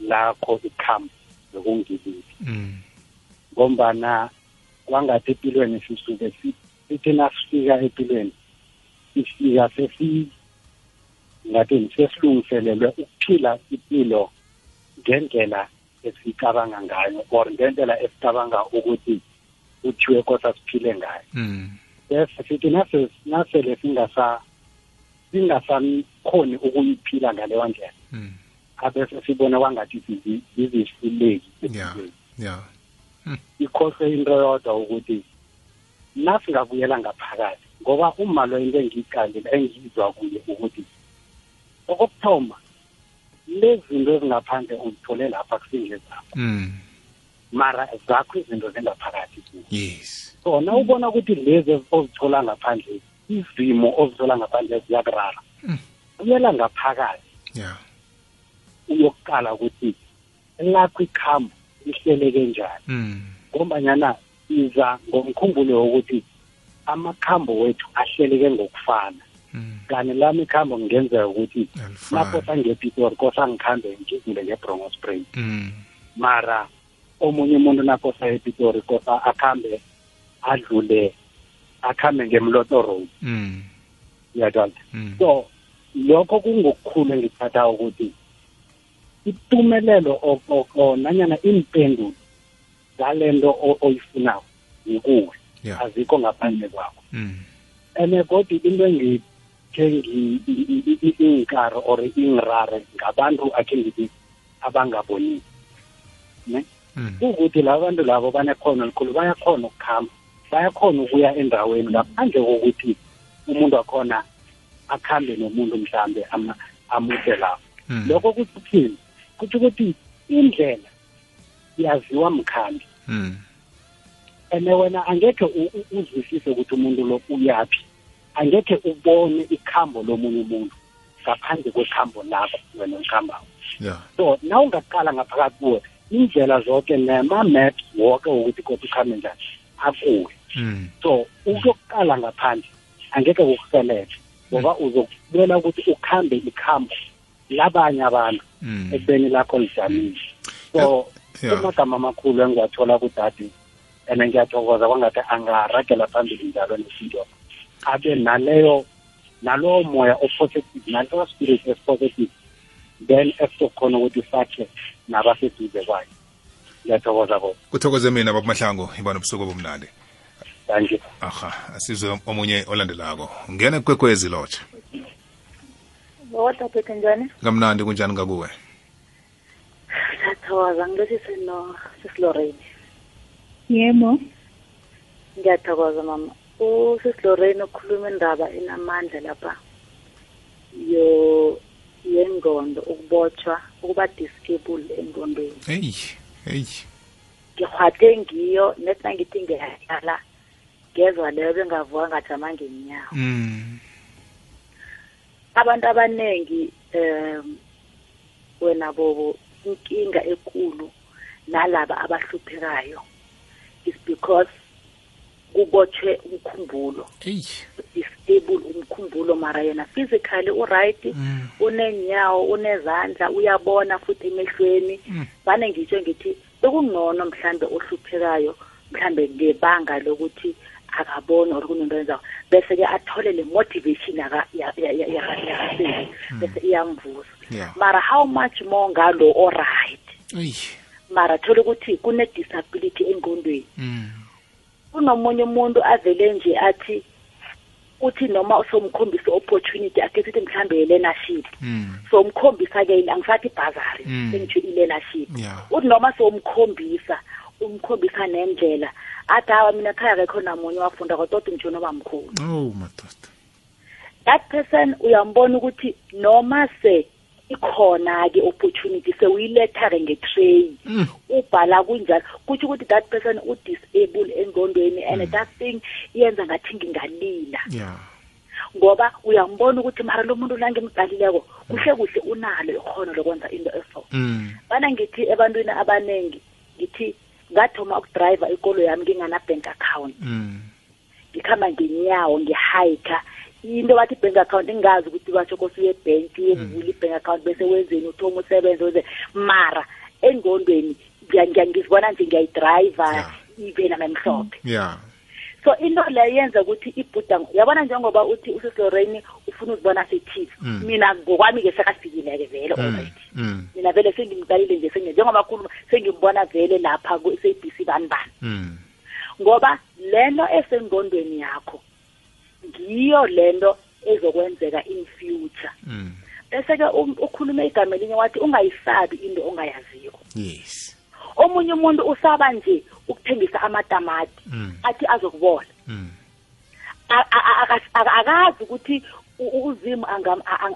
lakho ikhambo bekungiliphi Mm. ngombana kwangathi empilweni sisuke si- sithi nasifika empilweni sifika sesi ngathi sesilungiselelwe ukuphila impilo ngendlela esicabanga ngayo or ngendlela esicabanga ukuthi kuthiwe kosa siphile ngayo. Mm. bese sithi nase nasele singasa singasakhoni ukuyiphila ngaleyo ndlela. Mm. abese sibone kwangathi sizisileki yeah yeah ikhohlwe into yodwa ukuthi nasingabuyela ngaphakathi ngoba uma lo into engiyiqalile engiyizwa kuye ukuthi okokuthoma lezi zinto ezingaphandle uzithole lapha kusingezapha Mm. mara zakho izinto zingaphakathi kuwe. Yes. So na ubona ukuthi lezi ozithola ngaphandle izimo ozithola ngaphandle ziyakurara. Mm. buyela ngaphakathi. Yeah uyokuqala ukuthi lakho ikhambo lihleleke njani Mm. ngombanyana iza ngomkhumbulo wokuthi amakhambo wethu ahleleke ngokufana. Mm. kanti lami ikhambo kungenzeka ukuthi nakosa ngepitori kosa ngikhambe ngidlule ngebrongo spring Mm. mara omunye umuntu nakosa epitori kosa akhambe adlule akhambe ngemloto road. Mm. uyathola so lokho kungokukhulu engithatha ukuthi itumelelo nanyana impendulo zalento o- oyifunako yikuwe. Azikho ngaphandle kwakho. Ene kodwa into engithe ingikaro or ingirare ngabantu akhe ngithi abangabonile ne Mm. ukuthi laba bantu labo banekhono likhulu bayakhona ukukhamba bayakhona ukuya endaweni ngaphandle kokuthi umuntu wakhona akhambe nomuntu mhlambe amuse lapho Mm. lokho kuthi ukuthini kuthi ukuthi indlela yaziwa mkhambi Mm. ene wena angekhe uzwisise ukuthi umuntu lo uyaphi angekhe ubone ikhambo lomunye umuntu ngaphandle kwekhambo lakho wena olikhambako yeah so na ungaqala ngaphakathi kuwe indlela zonke nema-maps woke wokuthi kodwa ukhambe njani akuwe Mm. so ukuyokuqala ngaphandle angeke kukuhelele ngoba uzokubela ukuthi ukhambe ikhambo labanye abantu Mm. ekubeni lakho lijamile. So yeah kumagama amakhulu engiwathola kudade and ngiyathokoza kwangathi angaragela phambili njalo nesinto. Abe naleyo nalowo moya opositive naleyo spirit esipositive then esizokhona ukuthi sakhe nabaseduze kwayo. Ngiyathokoza bona kuthokoze mina babamahlango ibona ubusuku obumnandi. Thank you. Aha asizwe omunye olandelako. Ngena kwekwezi lotsha Wota phethe njani? kamnandi kunjani kakuwe Ngiyathokoza ngilethise no Sis Lorraine. yebo. Ngiyathokoza mama. U Sis Lorraine ukhuluma indaba enamandla lapha. Yo yengondo ukubotshwa ukuba disable engondweni. heyi heyi Ngihwathe ngiyo nethi ngithi ngiyadlala. Ngezwa leyo bengavuka ngajama ngenyawo. mm Abantu abanengi em wena bobo inkinga ekulu nalaba abahluphekayo is because kubotshwe umkhumbulo. Heyi disable umkhumbulo mara yena physically uright Mm. unenyawo unezandla uyabona futhi emehlweni. Mm. vane ngitsho ngithi bekungcono mhlambe ohluphekayo mhlambe ngebanga lokuthi akaboni or kunento yenzako bese-ke athole le motivation yaka- ya- ya- ya- yaka- yakaseli bese iyamvusa. Yeah. mara how much more ngalo oright? Eyi. Mara thole ukuthi kune-disability engqondweni. Mm. Kunomunye umuntu avele nje athi uthi noma somkhombisa opportunity ake sithi mhlambe i-learnership. Mm somkhombisa-ke angisathi ibhazari Mm. sengitsho i-learnership. Yeah. uthi noma somkhombisa umkhombisa nendlela athi hawa mina khaya kekho namunye wafunda kodwa ngitsho noba mkhulu. Oh madoda. That person uyambona ukuthi noma se ikhona-ke opportunity sewuyiletha-ke nge-tray. Mm. ubhala kunjalo. Kutsho ukuthi that person u-disable engqondweni and that thing yenza ngathi ngingalila. Yeah. Ngoba uyambona ukuthi mara lo muntu langimqalileko kuhle kuhle unalo ikhono lokwenza into eso. Mm. Bana ngithi ebantwini abaningi ngithi ngathoma ukudrayiva ikolo yami ngingana-bank account. Mm. Ngikhamba ngenyawo ngihayikha into bathi bank account ngingazi ukuthi basho kose uye ebhenki uyokuvula i-bank account bese wenzeni? Uthoma usebenze wenze. Mara engqondweni ngiya- ngiya- ngizibona nje ngiyayidrayiva Yeah. even amemhlophe yeah so into leyo yenza ukuthi ibhuda yabona njengoba uthi usislorraine ufuna uzibona se-tv Mm. mina ngokwami-ke sekafikile-ke vele mm already mm mina vele sengimqalile nje sengi- njengoba khuluma sengimbona vele lapha ku-sabc bani bani mm ngoba lento esengqondweni yakho ngiyo lento ezokwenzeka in future. Mm. Bese-ke um- ukhulume igama elinye wathi ungayisabi into ongayaziko. Yes. Omunye umuntu usaba nje ukuthengisa amatamati mm. athi azokubola. Mm. Akazi ukuthi uzimu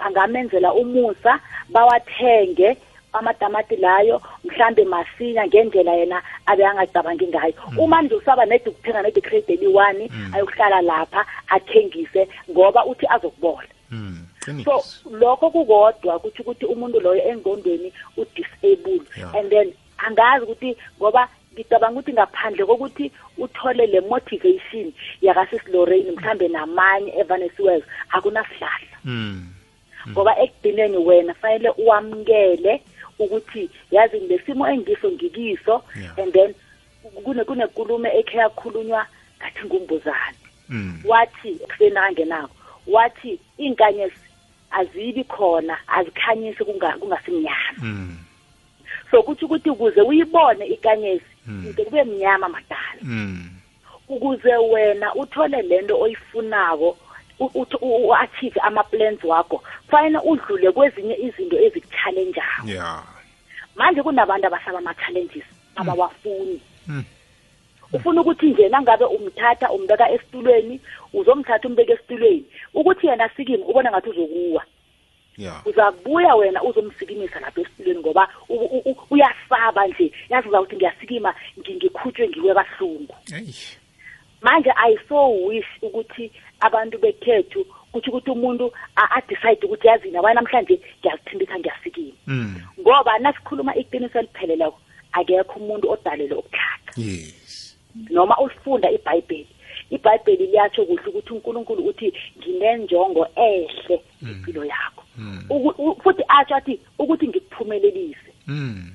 angamenzela umusa bawathenge amatamati layo mhlambe masinya ngendlela yena abe angacabangi ngayo uma nje usaba nedi ukuthenga nedi crate eli-one Mm. ayokuhlala lapha athengise ngoba uthi azokubola mm so qiniso lokho kukodwa kuthi ukuthi umuntu loyo engqondweni udisable Yeah. and then angazi ukuthi ngoba ngicabanga ukuthi ngaphandle kokuthi uthole le motivation yakasisilorraine mhlambe namanye evanesiweko akunasihlahla. Mm ngoba ekugcineni wena fanele uwamukele ukuthi yazi lesimo engiso ngikiso and then kune kunenkulumo ekhe yakhulunywa ngathi ngumbuzane. Mm. Wathi ekuseni akangenako wathi iinkanyezi azibi khona azikhanyisi kunga- kungasimnyama. Mm. So kutsho ukuthi ukuze uyibone ikanyezi Mm. into kube mnyama madala. Ukuze wena uthole lento oyifunako u-achieve ama-plans wakho fanele udlule kwezinye izinto ezikuchallenjayo yeah manje kunabantu abasaba ama-challenges abawafuni. Mm. ufuna ukuthi nje nangabe umthatha umbeka esitulweni uzomthatha umbeka esitulweni ukuthi yena sikime ubona ngathi uzokuwa. Yeah uzabuya wena uzomsikimisa lapha esitulweni ngoba u- u- u- uyasaba nje. Yazi uzawuthi ngiyasikima ngi- ngikhutshwe ngiwe kahlungu hey manje i so wish ukuthi abantu bekhethu kuthi ukuthi umuntu a- adecide ukuthi yazi nawa namhlanje ngiyazithindisa ngiyasikima mm. Ngoba nasikhuluma iqiniso elipheleleko akekho umuntu odalelwe ukuthaka yes. Noma ulifunda ibhayibheli ibhayibheli liyatsho kuhle ukuthi unkulunkulu uthi nginenjongo ehle impilo yakho. Mm. Futhi atsho athi ukuthi ngikuphumelelise. Mm.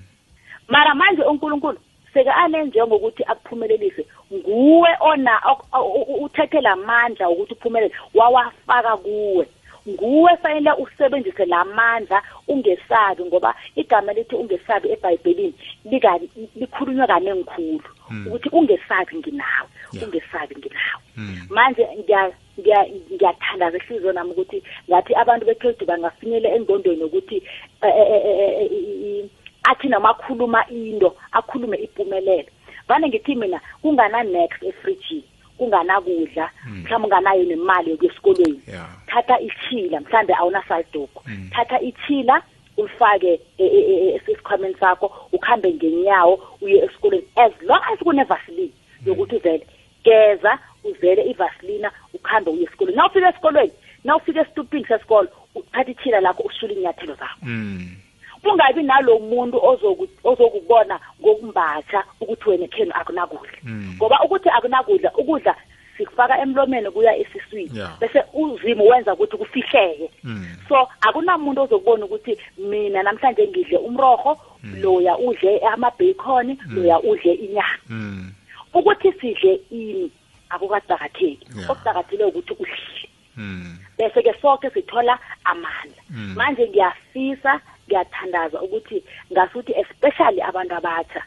Mara manje unkulunkulu seke anenjengo ukuthi akuphumelelise. Nguwe ona ok- u- u- uthethe lamandla ukuthi uphumelele wawafaka kuwe. Nguwe fanele usebenzise lamandla ungesabi ngoba igama lithi ungesabi eBhayibhelini lika likhulunywa kanengikhulu. Ukuthi ungesabi nginawe Yeah. ungesabi nginawe. Mm. manje ngiya- ngiya- ngiyathandaza ihliziyo nami ukuthi ngathi abantu bekhedu bangafinyela engqondweni ukuthi eh, eh, eh, eh, i- i- athi noma akhuluma into akhulume impumelelo vane ngithi mina kungana-next efrijini kunganakudla mhlawumbe unganayo nemali yokuya esikolweni Yeah. thatha ichila mhlambe awunasalidoko Mm. thatha ichila ulifake e- e- e- esikhwameni sakho ukuhambe ngenyawo uye esikolweni. As long as kunevaseline yokuthi uzele geza uzele ivaselina ukuhambe uye esikolweni. Na ufika esikolweni na ufika esitupini sesikolo uthatha ichila lakho usule inyathelo zakho. Mm. kungabi nalo muntu ozoku- ozokubona ngokumbatha ukuthi wena ekhenu akunakudla Mm. ngoba ukuthi akunakudla ukudla sikufaka emlomeni kuya esiswini Yeah. bese uzimo wenza ukuthi kufihleke Mm. so akunamuntu ozokubona ukuthi mina namhlanje ngidle umroho loya udle amabacon loya udle inyama Mm. ukuthi sidle ini akukaqakatheki Yeah. okuqakathile ukuthi udlile Mm. bese ke sonke sithola amandla Mm. manje ngiyafisa ngiyathandaza ukuthi ngasuthi especially abantu abatsha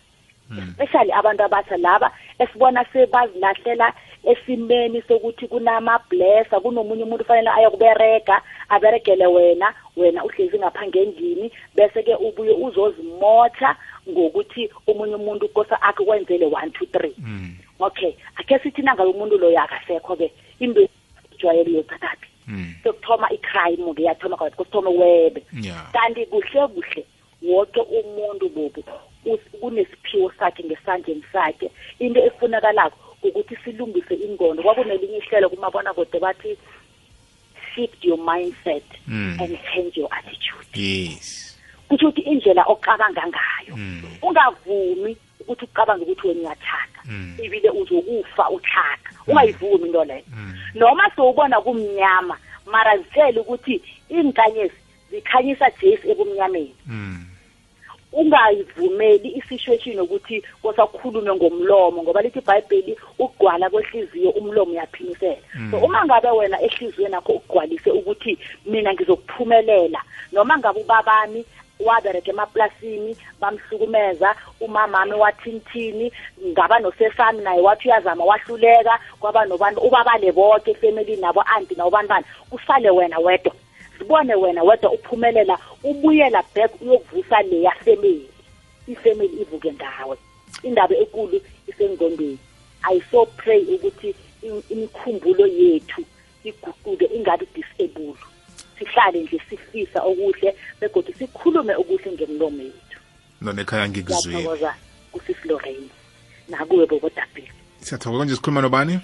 especially abantu abatsha laba esibona sebazilahlela esimeni sokuthi kunama-blessa kunomunye umuntu ufanele ayokubereka aberegele wena wena uhlezi ngapha ngendlini bese-ke ubuye uzozimotha ngokuthi omunye umuntu kosa akukwenzele one two three Mm. okay akhe sithi nangabe umuntu loyo akasekho-ke into ijwayele iyothathaphi Mm. sokuthoma i-crime-ke yathoma kwathi kusithoma uwebe Yeah. kanti kuhle kuhle wonke umuntu bobu kunesiphiwo sakhe ngesandleni sakhe into efunakalako ukuthi silungise ingqondo kwakunelinye ihlelo kumabona kude bathi shift your mindset Mm. and change your attitude Yes. kusho ukuthi indlela ocabanga ngayo Mm. ungavumi ukuthi ucabange ukuthi wena uyathaka Mm. ibile uzokufa uthaka ungayivumi into leyo Mm. noma sowubona kumnyama mara zitshele ukuthi iinkanyezi zikhanyisa jesu ebumnyameni. Mm. ungayivumeli isituation yokuthi kosakhulume ngomlomo ngoba lithi ibhayibheli ukugcwala kwehliziyo umlomo uyaphimisela. So uma ngabe wena ehliziyweni nakho ugcwalise ukuthi mina ngizokuphumelela noma ngabe ubabami wabereka emaplasini bamhlukumeza umamami wathinthini ngaba nosesami naye wathi uyazama wahluleka kwaba nobantu ubabale bonke efemelini nabo anti nabo bani bani usale wena wedwa sibone wena wedwa uphumelela ubuyela back uyokuvusa leya family. Ifamily ivuke ngawe indaba enkulu isengqondweni. I so pray ukuthi im- imikhumbulo yethu iguquke ingabi disable. Sihlale nje sifisa okuhle begodwa sikhulume okuhle ngemlomo yethu None ekhaya ngikuzwile. ngiyathokoza kusisi Lorraine nakuwe bobodabhile Siyathokoza nje sikhuluma nobani?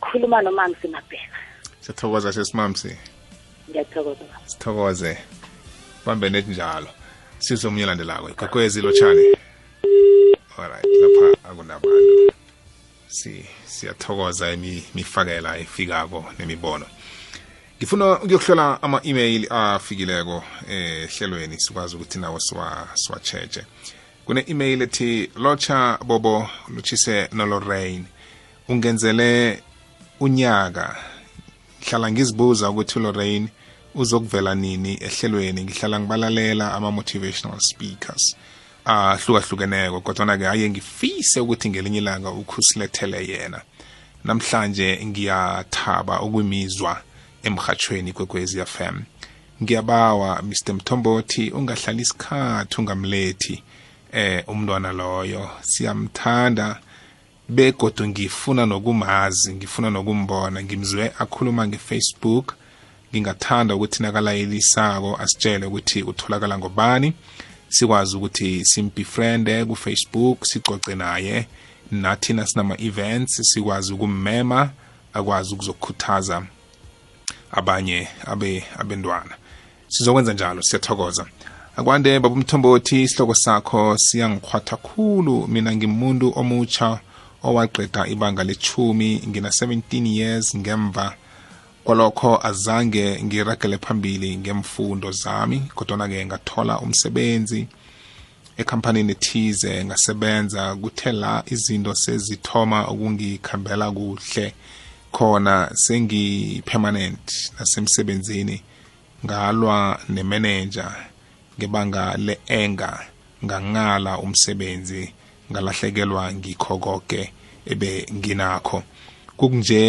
khuluma nomami simabheka Siyathokoza sesimamsi. ngiyathokoza Sithokoze. Bambe net njalo. Sizwe omunye landelako. Igagwezi lotshani. Alright, lapha akunabantu. Si siyathokoza imi mifakela efikako nemibono. Ngifuna ukuyohlola ama-email afikileko ehlelweni sikwazi ukuthi nawo siwa siwacheche. Kune email ethi locha bobo luchise nolorain ungenzele unyaka. Ngihlala ngizibuza ukuthi uLorraine uzokuvela nini ehlelweni? Ngihlala ngibalalela ama-motivational speakers ahlukahlukeneko kodwana-ke haye ngifise ukuthi ngelinye ilanga ukhusilethele yena. Namhlanje ngiyathaba ukwimizwa emhathweni kwekwezi FM ngiyabawa Mr Mthombothi ungahlali isikhathi ungamlethi eh umntwana loyo. Siyamthanda begodu ngifuna nokumazi ngifuna nokumbona. Ngimzwe akhuluma ngefacebook. Ngingathanda ukuthi nakalayelisako asitshele ukuthi utholakala ngobani. Sikwazi ukuthi simbefriende kufacebook sicoce naye. Nathi nasinama-events sikwazi ukummema akwazi ukuzokhuthaza abanye abe abentwana sizokwenza njalo siyathokoza. Akwande baba umthombothi isihloko sakho siyangikhwatha khulu. Mina ngimuntu omutsha owaqeda ibanga lechumi ngina 17 years. Ngemva kwalokho azange ngiragele phambili ngemfundo zami kodwana-ke ngathola umsebenzi ekhampanini thize ngasebenza kuthe la izinto sezithoma ukungikhambela kuhle. Khona sengi-permanent nasemsebenzini ngalwa nemanager ngebanga le-enga ngangala umsebenzi ngalahlekelwa ngikho konke ebe nginakho. Kukunje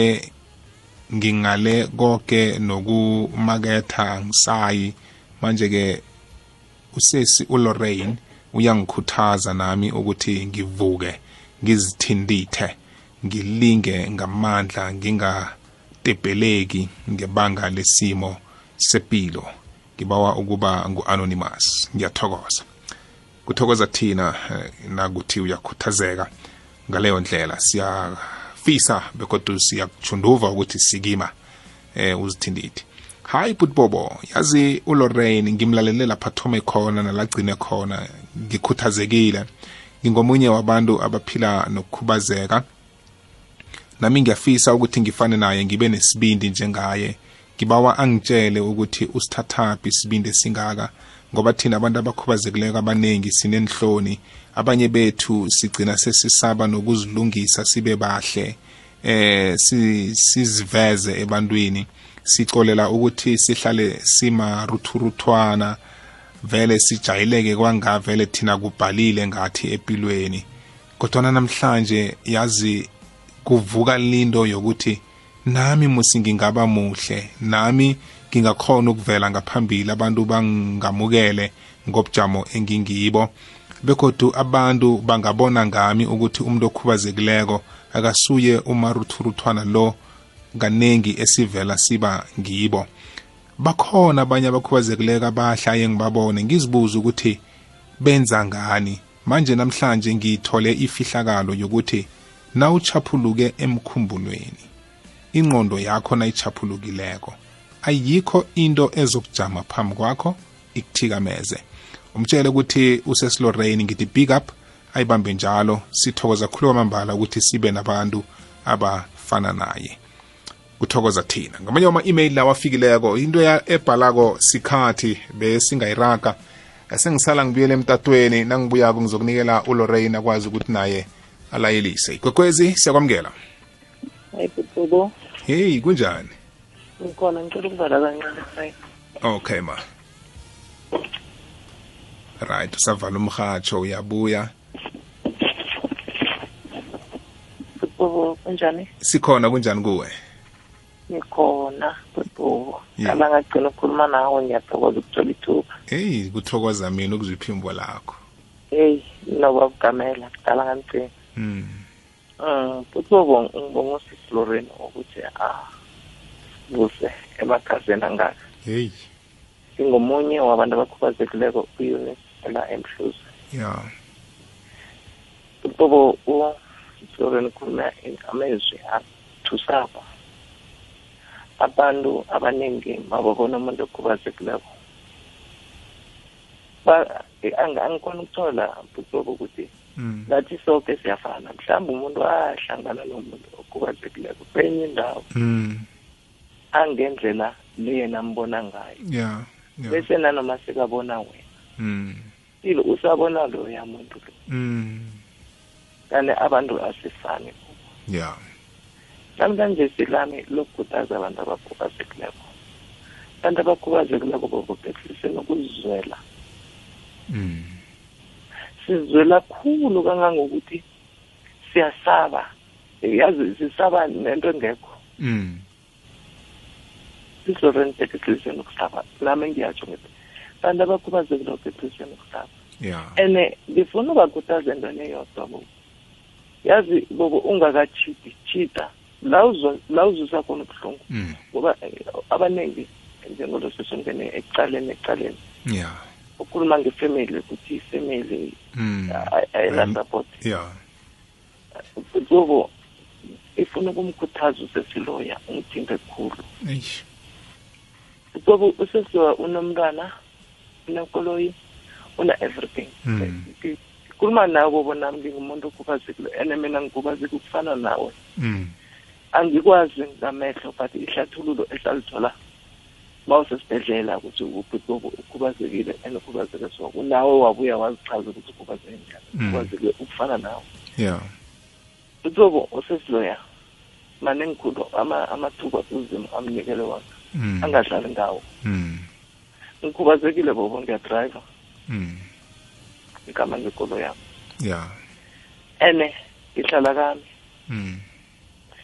ngingale konke nokumaketha ngisayi manje-ke usesi uLorraine uyangikhuthaza nami ukuthi ngivuke ngizithindithe. Ngilinge ngamandla ngingatebeleki ngebanga lesimo sepilo. Ngibawa ukuba ngu-anonymous. Ngiyathokoza. Kuthokoza thina eh, nakuthi uyakhuthazeka ngaleyo ndlela. Siyafisa bekodwa siyakuchunduva ukuthi sikima eh uzithindidi hayi butbobo yazi uLorraine ngimlalele lapha thome khona nalagcine khona. Ngikhuthazekile. Ngingomunye wabantu abaphila nokukhubazeka. Nami ngiyafisa ukuthi ngifane naye ngibe nesibindi njengaye. Ngibawa angitshele ukuthi usithathaphi isibindi esingaka ngoba thina abantu abakhubazekileko abaningi sinenhloni. Abanye bethu sigcina sesisaba nokuzilungisa sibe bahle eh si- siziveze ebantwini. Sicolela ukuthi sihlale simaruthuruthwana vele sijayeleke kwanga vele thina kubhalile ngathi empilweni kodwa namhlanje yazi kuvuka lindo yokuthi nami musi ngingaba muhle nami ngingakhona ukuvela ngaphambili abantu bangamukele ngobujamo engingibo. Begodu abantu bangabona ngami ukuthi umuntu okhubazekileko akasuye umaruthuruthwana lo kanengi esivela siba ngibo. Bakhona abanye abakhubazekileko abahlaye ngibabone ngizibuza ukuthi benza ngani? Manje namhlanje ngithole ifihlakalo yokuthi nawuchaphuluke emkhumbulweni. Ingqondo yakho nayichaphulukileko. Ayikho into ezokujama phambi kwakho ikuthikameze. Umtshele ukuthi usesilorraine ngithi big up. Ayibambe njalo. Sithokoza khulu kwamambala ukuthi sibe nabantu abafana naye. Kuthokoza thina. Ngamanye ama-email lawo afikileko into ya- ebhalako sikhathi besingayiraga. Sengisala ngibuyele emtatweni nangibuyako ngizokunikela ulorraine akwazi ukuthi naye alayelise igwekwezi siyakwamukela. Hayi bhutubo heyi kunjani? Ngikhona ngicela ukuvala kancane hayi. Okay ma. Right usavala umhatsho uyabuya. Bhutubo kunjani? Sikhona kunjani kuwe? Ngikhona bhutubo Yeah. kala ngagcina ukukhuluma nawe ngiyathokoza ukuthola ithuba. Heyi kuthokoza mina ukuzwa iphimbo lakho. Heyi noba kugamela kudala ngangigcina mm. Um bhutubo ngibonga usisi loren ukuthi ah buse emakhazeni angaka. Heyi singomunye wabantu abakhubazekileko kwi-unit ela emhluzi ya. Bhutubo usisi loren ukhuluma amezwi athusaba abantu abaningi mababona umuntu okhubazekileko. Ba- eh, angi- angikhona ukuthola bhutobo ukuthi mm. ngathi sonke siyafana mhlawumbe umuntu ahlangana nomuntu okhubazekileko kwenye indawo Mm. angendlela le yena ambona ngayo ya ya bese nanoma sekabona wena mm. silo usabona loya muntu lo Mm. kanti abantu asifani ya namhlanje silami lokukhuthaza abantu abakhubazekileko abantu abakhubazekileko bobokehlise nokuzizwela mm. Sizwela khulu kangangokuthi siyasaba. Yazi sisaba nento engekho. Mm. sizoren bekehlise nokusaba nami ngiyatsho ngithi abantu abakhubazekile bekehlise nokusaba ya. And ngifuna ubakhuthaza entweni eyodwa bo. Yazi bobo ungakachiti chita la uzwa- la uzwisa khona ubuhlungu. Mm. ngoba eh, abaningi njengolo sesongene ecaleni ecaleni. Ya. Ukhuluma ngefamily ukuthi ifamily mm. ayina-support ya bobo ifuna ukumkhuthaza usesiloya umthinte khulu Eish. bobo usesiloya unomntwana unenkoloyi una-everything Mm. khuluma nawe bobo nami ngingumuntu okhubazekile and mina ngikhubazeke ukufana nawe Mm. angikwazi ngamehlo but ihlathululo esalithola ma usesibhedlela ukuthi ubhutobo ukhubazekile and ukhubazeke so nawe wabuya wazichaza ukuthi ukhubazeke njani Mm. ukhubazekile ukufana nawe ya bhutobo usesiloya maningi khulu ama- amathuba uzimo amnikele wona Mm. angadlali ngawo Mm. ngikhubazekile bobo ngiyadrayiva Mm. igama ngekolo yami Yeah. ene ngihlala kami Mm.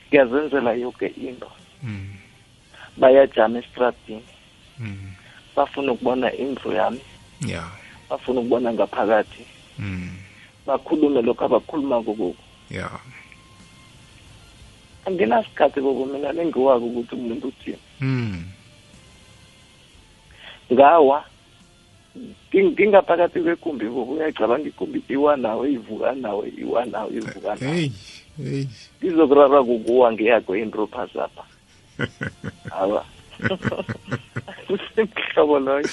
ngiyazenzela yoke into Mm. bayajama estradini Mm. bafuna ukubona indlu yami Yeah. bafuna ukubona ngaphakathi Mm. bakhulume lokhu abakhuluma kukuko Yeah. anginasikhathi bobo mina nengiwako ukuthi umuntu uthini Mm. ngawa Nging- ngingaphakathi kwegumbi bobo uyacabanga igumbi iwa nawe ivuka nawe iwa nawe ivuka nawe Hey. Hey. ngizokurara kukuwa ngiyakho indropha zapha awa mhlobo loyo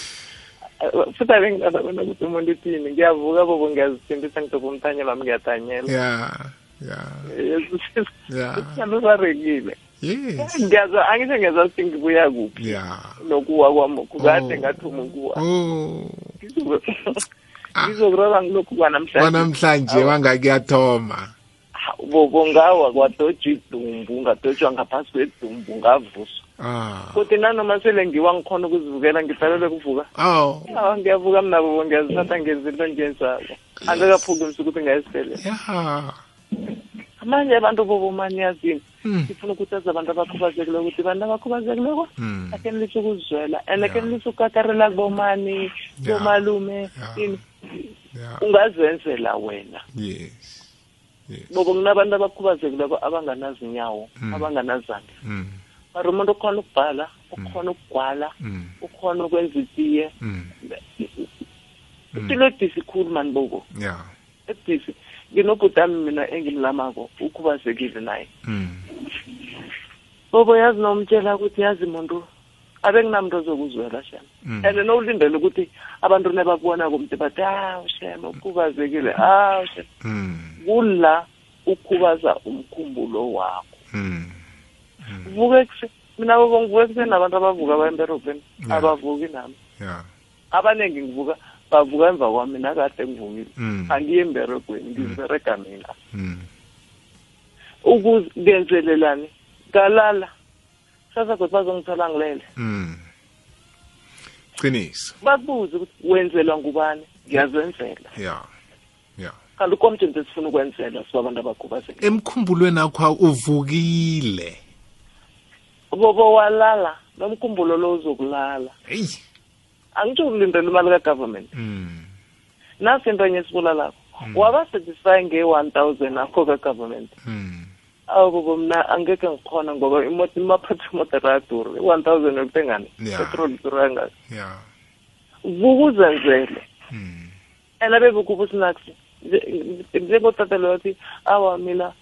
futhi abe nginazabona ukuthi umuntu uthini ngiyavuka bobo ngiyazithembisa ngidobha umthanyelo wami ngiyathanyela Yeah. Yeah. Yeah. ngiyararekile Yes. ngiyazwa angisho ngiyazwa ukuthi ngibuya kuphi Yeah. nokuwa kwami kukade Oh. ngathuma ukuwa Oh. ngizokurara ngilokhu kwanamhlanje Kwanamhlanje wangakuyathoma. bobo ngawa kwadojwa idumbu ngadojwa ngaphasi kwedumbu ngavuswa Ah. Kodwa nanoma sele ngiwa ngikhona ukuzivukela ngidalelwe kuvuka awa ngiyavuka mina bobo ngiyazithatha ngenza into ngenzako angakaphuki msuku ukuthi ngayesibhedlela Yeah. manje abantu bobo mani yazini Mm. sifuna ukukhuthaza abantu abakhubazekileko ukuthi bantu abakhubazekileko? Mm. akenelisa ukuzwela and Yeah. akenelisa ukukatarela kubomani bomalume ini ungazenzela wena. Bobo kunabantu abakhubazekileko abanganazi inyawo Mm. abanganazandla. Mara umuntu ukhona ukubhala ukhona ukugwala Mm. ukhona ukwenza itiye Mm. Mm. ipilo edisi khulu mani bobo Yeah. edisi nginobhutami mina engimlamako ukhubazekile naye Mm. bobo yazi nomtshela ukuthi yazi muntu abe nginamntu ozokuzwela shema Mm. and nowulindele ukuthi abantu nebakubona kumntu bathi hawu shema ukhubazekile hawu shema Mm. kula ukhubaza umkhumbulo wakho Mm. Vuka ekuse mina bobo ngivuka ekuseni nabantu abavuka bayemberobheni Yeah. abavuki nami abaningi ngivuka bavuka emva kwami mina kade ngivukile Mm. angiye emberegweni ngiziberega mina Mm. ukuzenzelelani ngalala sasa kodwa bazongithola ngilele. Qiniso. bakubuze ukuthi wenzelwa ngubani ngiyazenzela Yeah. Yeah. kanti komtshento esifuna ukwenzela sibabantu abakhubazekile Emkhumbulweni akho uvukile. Bobo walala nomkhumbulo lo uzokulala Hey. angitsho ukulindela imali kagovernment Mm. nasi into enye esibulalakho waba satisfy nge-one thousand akho kagovernment Mm. awu bobo mna angeke ngikhona ngoba imoto imaphatha imotero ayaduri i-one thousand yokuthengani Yeah. petrol durangasi Yeah. vuka uzenzele Mm. and abebukuba usinaksi njengotatelo wathi awa mina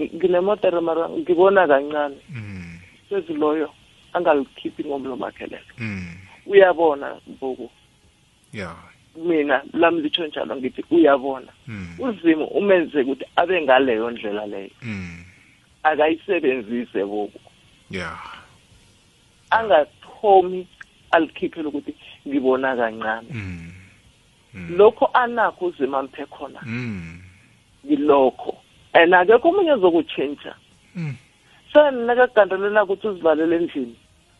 nginemotero mara ngibona kancane Mm. Sezi loyo angalikhiphi ngomlomo akhe lelo Mm. uyabona mbuku. Yeah. mina lami litsho njalo ngithi uyabona. Mm. uzimo umenze ukuthi abe ngaleyo ndlela leyo. Mm. akayisebenzise boku Yeah. angathomi alikhiphele ukuthi ngibona kancane. Lokho anakho uzima mphe khona. Ngilokho. And akekho omunye ozokutshintsha Mm. senakagandelela ukuthi uzivalele endlini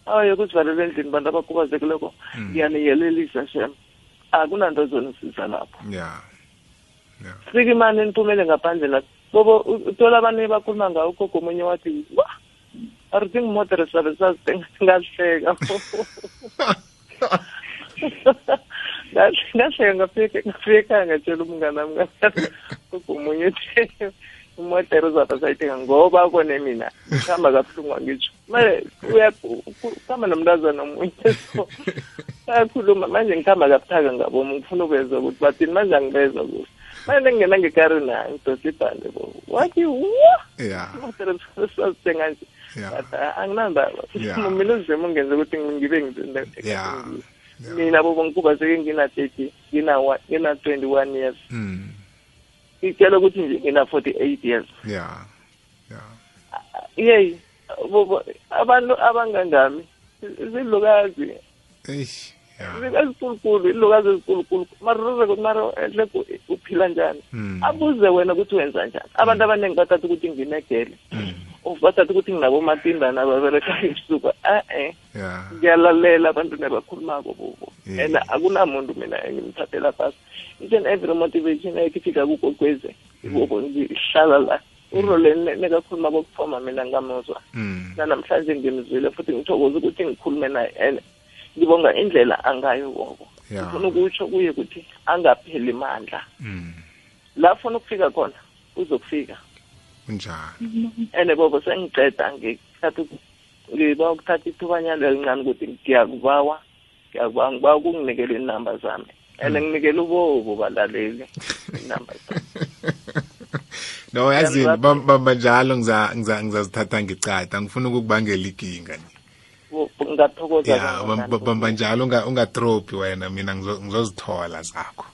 awaye ukuzivalela endlini bantu abakhubazekileko Mm. ngiyaniyelelisa shem akunanto ezonisiza lapho Yeah. Yeah. fika imali eniphumele ngaphandle lapho bobo u- uthola abantu bakhuluma ngawo ugogo omunye wathi wa arithi ngimotere sabe sazitenga ngahleka ngahleka ngafika ngafika ekhaya ngatshela umngane wami ngathi ugogo omunye uthi imotere uzapha sayithenga ngoba kone mina kuhamba kabuhlungu angitsho manje ukuhamba nomntazana omunye so bayakhuluma manje ngikhamba kabuthaka ngabo ngifuna ukubeza ukuthi bathini manje angibeza kuhle manje ngingena ngekari nayo ngidosa ibhande bo wathi wa Yeah. imotere sazithenga nje Yeah. Ngathi, "Ah, anginandaba Yeah. mina uzima ungenze ukuthi ngibe ngibe Yeah. Yeah. mina bobo ngikubazeke ngina thirty ngina one- ngina twenty one years Mm. Ngitshela ukuthi nje ngina forty eight years Yeah. Yeah. bobo abantu abangangami zilukazi Hey. Yeah. ezikulukulu ilukazi ezikulukulu enhle uphila njani Mm. abuze wena ukuthi wenza njani abantu abaningi bathatha ukuthi nginegele Mm. bathatha ukuthi nginabomatindana ababerekayo ebusuku a-e ya ngiyalalela abantu nebakhulumako bobo Yeah. and akunamuntu mina engimthathela phasi each and every motivation ekifika kugokwezi ibobo ngihlala la urole nekakhuluma kokuthoma mina ngamuzwa Mm. nanamhlanje ngimzwile futhi ngithokoza ukuthi ngikhulume naye and ngibonga indlela angayo bobo Ya. ngifuna ukutsho kuye ukuthi angapheli mandla Mm. la afuna ukufika khona uzokufika kunjani? And bobo sengiceda ngithatha ngiba ukuthatha ithubanyana elincane ukuthi ngiyakubawa ngiyakubawa ngibawa ukunginikela inamba zami. And nginikela ubobo balaleli inamba zami. No yazini Ngiyazibapha- bam- bamba njalo ngiza- ngiza- ngizazithatha ngicada. Ngifuna ukukubangela ikinga nje. Bo- ngathokoza ya kangangani, bam- bam- bamba njalo unga- ungadropi wena mina ngizo- ngizozithola zakho.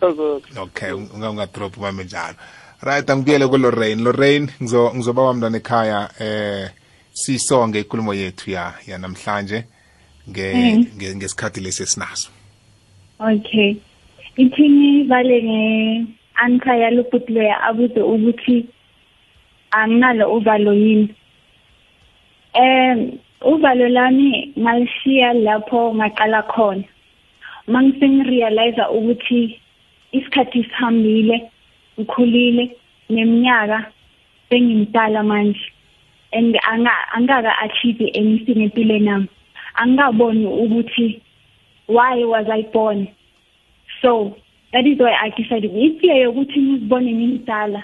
Thokoza. okay unga ungadrop bambe njalo. Right angibuyele kulorraine lorraine ngizo ngizoba wamntwana ekhaya eh sisonge inkulumo yethu ya yanamhlanje nge nge- ngesikhathi lesi esinaso Okay. Ithini vale nge anka yaloputloya abuze ukuthi anginalo uvalo yini. Eh uvalo lami ngalishiya lapho ngaqala khona. Mangisengirealize ukuthi isikhathi sihambile, ngikhulile neminyaka sengimdala manje. And anga angaka achieve anything empilweni nami. Angaboni ukuthi why was I born? So that is why I decided ifear yokuthi ngizibone ngimdala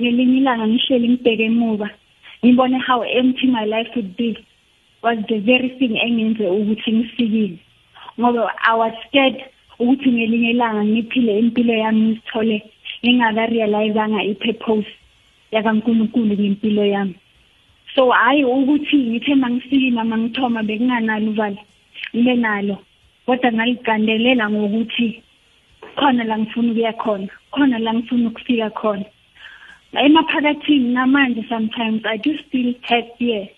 ngelinye ilanga ngihleli ngibheke emuva ngibone how empty my life would be was the very thing engenze ukuthi ngifikile ngoba I was scared ukuthi ngelinye ilanga ngiphile impilo yami ngizithole ngingaka-realizanga i-purpose yakankulunkulu ngempilo yami. So hayi ukuthi ngithe mangifikile mangithoma bekunganalo uvalo ngibe nalo. Kodwa ngaligandelela ngokuthi khona la ngifuna ukuya khona khona la ngifuna ukufika khona. Emaphakathini namanje sometimes i do still have fear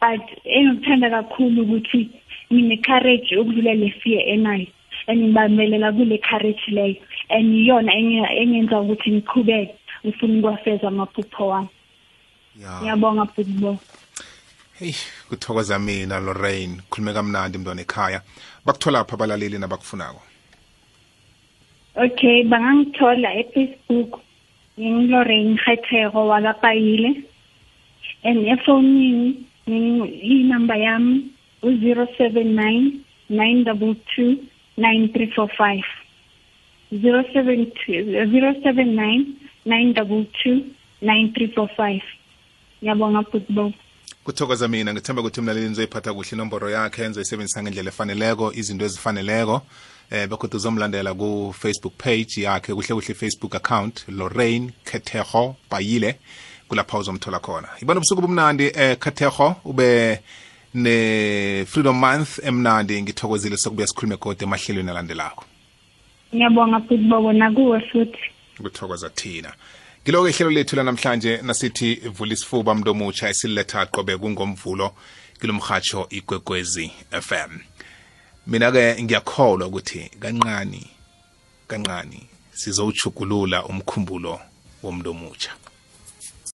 but engikuthanda kakhulu ukuthi ngine-courage ukudlula le fear enayo and ngibambelela kule courage leyo. And iyona enge- engenza ukuthi ngiqhubeke ngifuna ukuwafeza amaphupho wami. Ya. Ngiyabonga bhukubo hey kuthokoza mina lorraine. Khulume kamnandi mntwana ekhaya. Bakuthola pha abalaleli nabakufunako. Okay bangangithola e-facebook. Ngingilorraine kgethego wakapayile. And efonini inamba yami u-zero seven nine nine double two nine three four five. Zero seven two zero seven nine nine double two nine three four five. Ngiyabonga football. Kuthokoza mina ngithemba ukuthi umlaleli nizoyiphatha kuhle inomboro yakhe nizoyisebenzisa ngendlela efaneleko izinto ezifaneleko. Eh bekhona uzomlandela ku-facebook page yakhe kuhle kuhle facebook account lorraine kheteho bayile. Kulapha uzomthola khona. Ibona ubusuku bumnandi eh kheteho ube ne-freedom month emnandi. Ngithokozile sokubuya sikhulume kodwa emahlelweni alandelako. Ngiyabonga football nakuwe futhi. Kuthokoza thina. Ngiloko ihlelo lethu lanamhlanje nasithi vula isifuba mntu omutsha esililetha qobe kungomvulo kilomrhatsho igwegwezi fm mina-ke ngiyakholwa ukuthi kanqani kanqani sizowuchugulula umkhumbulo womuntu omutsha